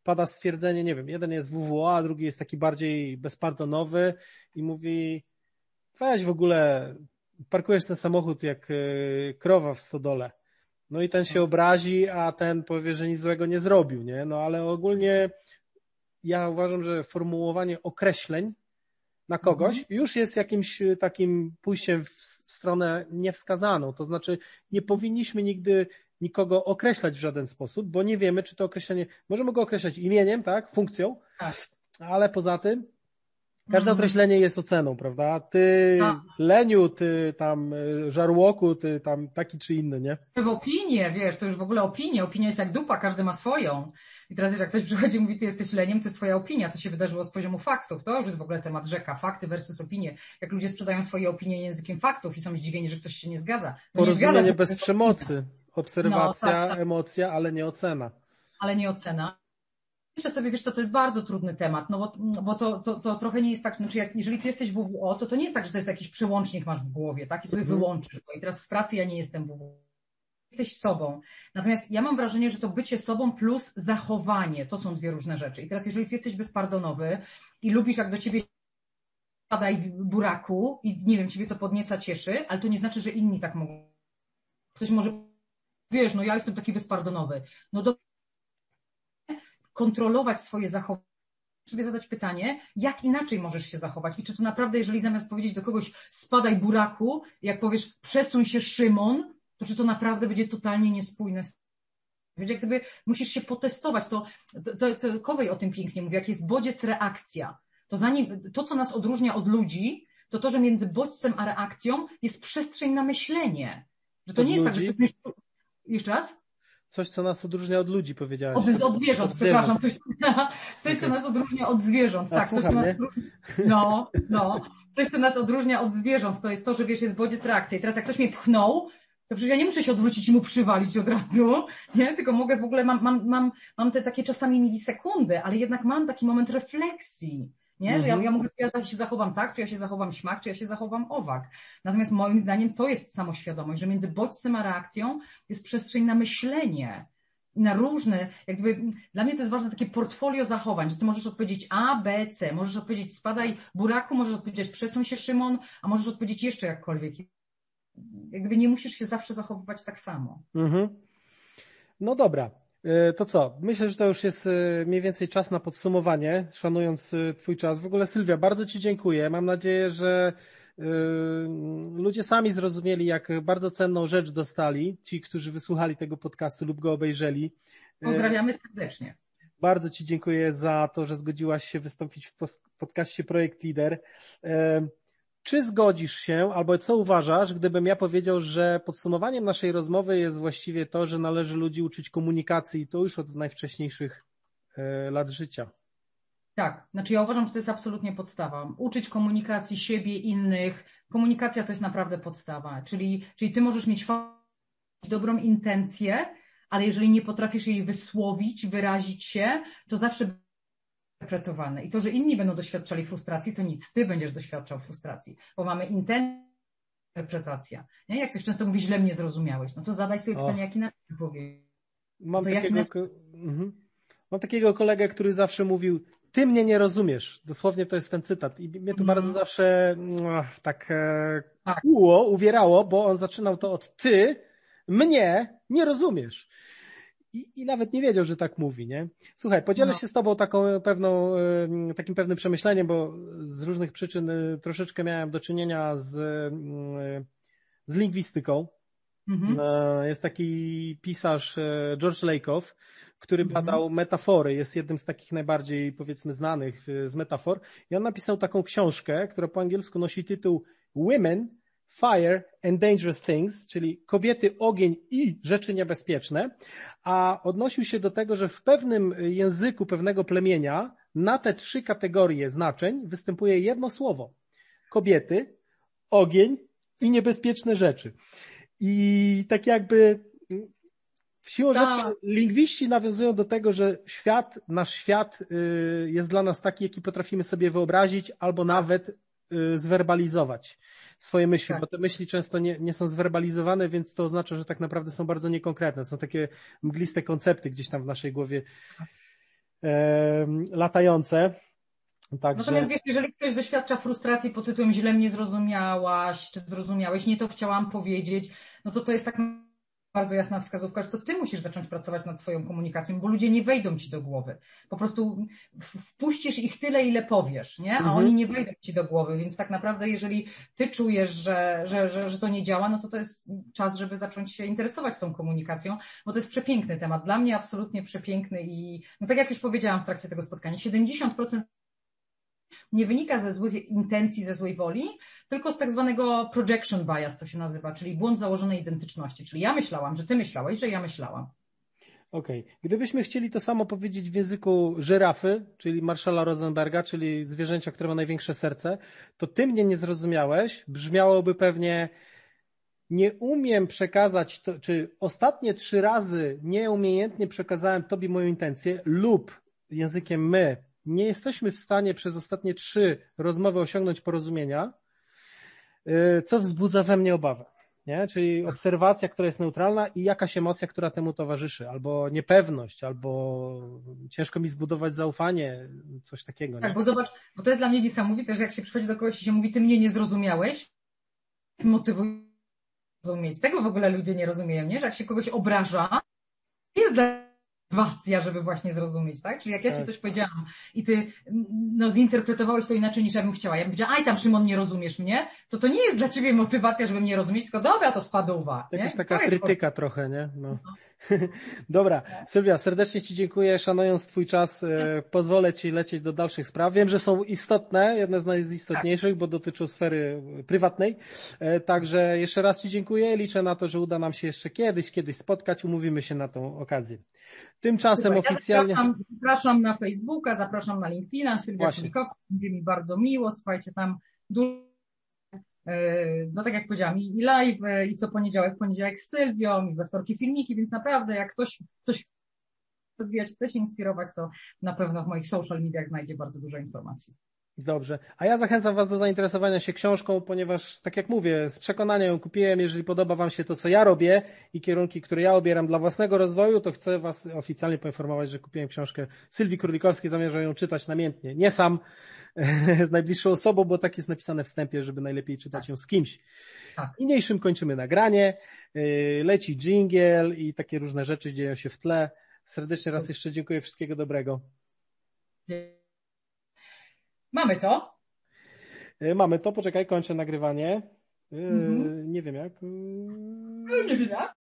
pada stwierdzenie, nie wiem, jeden jest WWA, a drugi jest taki bardziej bezpardonowy i mówi, weź w ogóle, parkujesz ten samochód jak e, krowa w stodole. No i ten się obrazi, a ten powie, że nic złego nie zrobił, nie? No ale ogólnie ja uważam, że formułowanie określeń na kogoś, mhm. już jest jakimś e, takim pójściem w stronę niewskazaną. To znaczy, nie powinniśmy nigdy nikogo określać w żaden sposób, bo nie wiemy, czy to określenie, możemy go określać imieniem, tak, funkcją, tak. ale poza tym Każde określenie jest oceną, prawda? Ty tak. leniu, ty tam e, żarłoku, ty tam taki czy inny, nie? W opinię, wiesz, to już w ogóle opinie. Opinia jest jak dupa, każdy ma swoją. I teraz jak ktoś przychodzi i mówi, ty jesteś leniem, to jest twoja opinia, co się wydarzyło z poziomu faktów. To już jest w ogóle temat rzeka, fakty versus opinie. Jak ludzie sprzedają swoje opinie językiem faktów i są zdziwieni, że ktoś się nie zgadza. No Porozumienie nie zgadza, bez przemocy. Obserwacja, no, tak, tak. emocja, ale nie ocena. Ale nie ocena. Myślę sobie, wiesz co, to jest bardzo trudny temat, no bo, bo to, to, to trochę nie jest tak, znaczy jak, jeżeli ty jesteś WWO, to to nie jest tak, że to jest jakiś przełącznik masz w głowie, tak, i sobie mhm. wyłączysz go. I teraz w pracy ja nie jestem WWO. Jesteś sobą. Natomiast ja mam wrażenie, że to bycie sobą plus zachowanie, to są dwie różne rzeczy. I teraz jeżeli ty jesteś bezpardonowy i lubisz jak do ciebie padaj buraku i nie wiem, ciebie to podnieca, cieszy, ale to nie znaczy, że inni tak mogą. Ktoś może, wiesz, no ja jestem taki bezpardonowy. No do kontrolować swoje zachowanie, sobie zadać pytanie, jak inaczej możesz się zachować i czy to naprawdę, jeżeli zamiast powiedzieć do kogoś spadaj buraku, jak powiesz przesuń się Szymon, to czy to naprawdę będzie totalnie niespójne z Wiesz, jak gdyby musisz się potestować, to, to, to Kowej o tym pięknie mówi, jak jest bodziec, reakcja. To zanim, to co nas odróżnia od ludzi, to to, że między bodźcem a reakcją jest przestrzeń na myślenie. Że to od nie jest ludzi? tak, że ty... Jeszcze raz? Coś, co nas odróżnia od ludzi, powiedziałeś. Od, od zwierząt, od przepraszam. Coś, coś, co nas odróżnia od zwierząt. A, tak, słucham, coś, co nas odróżnia, no, no. Coś, co nas odróżnia od zwierząt, to jest to, że wiesz, jest bodziec reakcja. I teraz jak ktoś mnie pchnął, to przecież ja nie muszę się odwrócić i mu przywalić od razu, nie? Tylko mogę w ogóle, mam, mam, mam, mam te takie czasami milisekundy, ale jednak mam taki moment refleksji. Nie? Że ja, mhm. ja mogę, ja się zachowam tak, czy ja się zachowam śmak, czy ja się zachowam owak. Natomiast moim zdaniem to jest samoświadomość, że między bodźcem a reakcją jest przestrzeń na myślenie na różne, jak gdyby, dla mnie to jest ważne takie portfolio zachowań, że ty możesz odpowiedzieć A, B, C, możesz odpowiedzieć spadaj buraku, możesz odpowiedzieć przesuń się Szymon, a możesz odpowiedzieć jeszcze jakkolwiek. Jak gdyby nie musisz się zawsze zachowywać tak samo. Mhm. No dobra, to co? Myślę, że to już jest e, mniej więcej czas na podsumowanie, szanując e, Twój czas. W ogóle Sylwia, bardzo Ci dziękuję. Mam nadzieję, że ludzie sami zrozumieli, jak bardzo cenną rzecz dostali, ci, którzy wysłuchali tego podcastu lub go obejrzeli. Pozdrawiamy serdecznie. Bardzo Ci dziękuję za to, że zgodziłaś się wystąpić w podcaście Projekt Lider. Czy zgodzisz się, albo co uważasz, gdybym ja powiedział, że podsumowaniem naszej rozmowy jest właściwie to, że należy ludzi uczyć komunikacji i to już od najwcześniejszych e, lat życia? Tak, znaczy ja uważam, że to jest absolutnie podstawa. Uczyć komunikacji siebie, innych. Komunikacja to jest naprawdę podstawa. Czyli, czyli ty możesz mieć dobrą intencję, ale jeżeli nie potrafisz jej wysłowić, wyrazić się, to zawsze interpretowane. I to, że inni będą doświadczali frustracji, to nic, ty będziesz doświadczał frustracji, bo mamy interpretacja. Nie? Jak coś często mówi, źle mnie zrozumiałeś, no to zadaj sobie pytanie, jak inaczej powie. Mam takiego, inaczej... mhm. Mam takiego kolegę, który zawsze mówił, ty mnie nie rozumiesz. Dosłownie to jest ten cytat. I mnie to mhm. bardzo zawsze no, tak, e, tak uło, uwierało, bo on zaczynał to od ty, mnie nie rozumiesz i, i nawet nie wiedział, że tak mówi, nie? Słuchaj, podzielę no. się z tobą taką pewną, takim pewnym przemyśleniem, bo z różnych przyczyn y, troszeczkę miałem do czynienia z, z lingwistyką. Mhm. E, jest taki pisarz e, George Lakoff, który mhm. badał metafory, jest jednym z takich najbardziej, powiedzmy, znanych z metafor. I on napisał taką książkę, która po angielsku nosi tytuł Women, Fire and Dangerous Things, czyli kobiety, ogień i rzeczy niebezpieczne, a odnosił się do tego, że w pewnym języku pewnego plemienia na te trzy kategorie znaczeń występuje jedno słowo. Kobiety, ogień i niebezpieczne rzeczy. I tak jakby w siłą Ta. rzeczy lingwiści nawiązują do tego, że świat, nasz świat y, jest dla nas taki, jaki potrafimy sobie wyobrazić albo nawet zwerbalizować swoje myśli, tak. bo te myśli często nie, nie są zwerbalizowane, więc to oznacza, że tak naprawdę są bardzo niekonkretne. Są takie mgliste koncepty gdzieś tam w naszej głowie e, latające. Także... Natomiast wiesz, jeżeli ktoś doświadcza frustracji pod tytułem źle mnie zrozumiałaś, czy zrozumiałeś, nie to chciałam powiedzieć, no to to jest tak bardzo jasna wskazówka, że to ty musisz zacząć pracować nad swoją komunikacją, bo ludzie nie wejdą ci do głowy. Po prostu wpuścisz ich tyle, ile powiesz, nie? A mhm. oni nie wejdą ci do głowy, więc tak naprawdę jeżeli ty czujesz, że, że, że, że to nie działa, no to to jest czas, żeby zacząć się interesować tą komunikacją, bo to jest przepiękny temat. Dla mnie absolutnie przepiękny i no tak jak już powiedziałam w trakcie tego spotkania, 70% nie wynika ze złych intencji, ze złej woli, tylko z tak zwanego projection bias to się nazywa, czyli błąd założonej identyczności. Czyli ja myślałam, że ty myślałeś, że ja myślałam. Okej. Okay. Gdybyśmy chcieli to samo powiedzieć w języku żyrafy, czyli Marszala Rosenberga, czyli zwierzęcia, które ma największe serce, to ty mnie nie zrozumiałeś. Brzmiałoby pewnie nie umiem przekazać, to, czy ostatnie trzy razy nieumiejętnie przekazałem tobie moją intencję lub językiem my nie jesteśmy w stanie przez ostatnie trzy rozmowy osiągnąć porozumienia, y, co wzbudza we mnie obawę nie? Czyli obserwacja, która jest neutralna i jakaś emocja, która temu towarzyszy, albo niepewność, albo ciężko mi zbudować zaufanie, coś takiego. Tak, bo zobacz, bo to jest dla mnie niesamowite, że jak się przychodzi do kogoś i się mówi, ty mnie nie zrozumiałeś, motywuje zrozumieć. Tego w ogóle ludzie nie rozumieją, nie? Że jak się kogoś obraża, jest dla motywacja, żeby właśnie zrozumieć, tak? Czyli jak ja tak. ci coś powiedziałam i ty no, zinterpretowałeś to inaczej niż ja bym chciała. Ja bym powiedziała, aj tam Szymon, nie rozumiesz mnie, to to nie jest dla ciebie motywacja, żeby mnie rozumieć, tylko dobra, to spadłowa. Jakaś taka krytyka trochę, nie? No. no. dobra, Sylwia, serdecznie ci dziękuję, szanując twój czas, e, pozwolę ci lecieć do dalszych spraw. Wiem, że są istotne, jedne z najistotniejszych, tak. bo dotyczą sfery prywatnej. E, także jeszcze raz ci dziękuję, liczę na to, że uda nam się jeszcze kiedyś, kiedyś spotkać, umówimy się na tą okazję. Tymczasem oficjalnie... Ja zapraszam, zapraszam, na Facebooka, zapraszam na LinkedIna, Sylwia Kulikowska, będzie mi bardzo miło, słuchajcie, tam dużo e, no tak jak powiedziałam, i live, i co poniedziałek, poniedziałek z Sylwią, i we wtorki filmiki, więc naprawdę jak ktoś, ktoś rozwijać, chce się inspirować, to na pewno w moich social mediach znajdzie bardzo dużo informacji. Dobrze. A ja zachęcam Was do zainteresowania się książką, ponieważ, tak jak mówię, z przekonania ją kupiłem. Jeżeli podoba Wam się to, co ja robię i kierunki, które ja obieram dla własnego rozwoju, to chcę Was oficjalnie poinformować, że kupiłem książkę Sylwii Królikowskiej. Zamierzam ją czytać namiętnie. Nie sam, z najbliższą osobą, bo tak jest napisane w wstępie, żeby najlepiej czytać ją z kimś. Tak. Niniejszym kończymy nagranie. Y, leci jingle i takie różne rzeczy dzieją się w tle. Serdecznie raz jeszcze dziękuję. Wszystkiego dobrego. Mamy to? E, mamy to, poczekaj, kończę nagrywanie. Mhm. Nie wiem jak. E, nie wiem jak.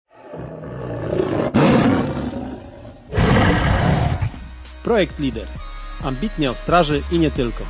Projekt Lider. Ambitnie o straży i nie tylko.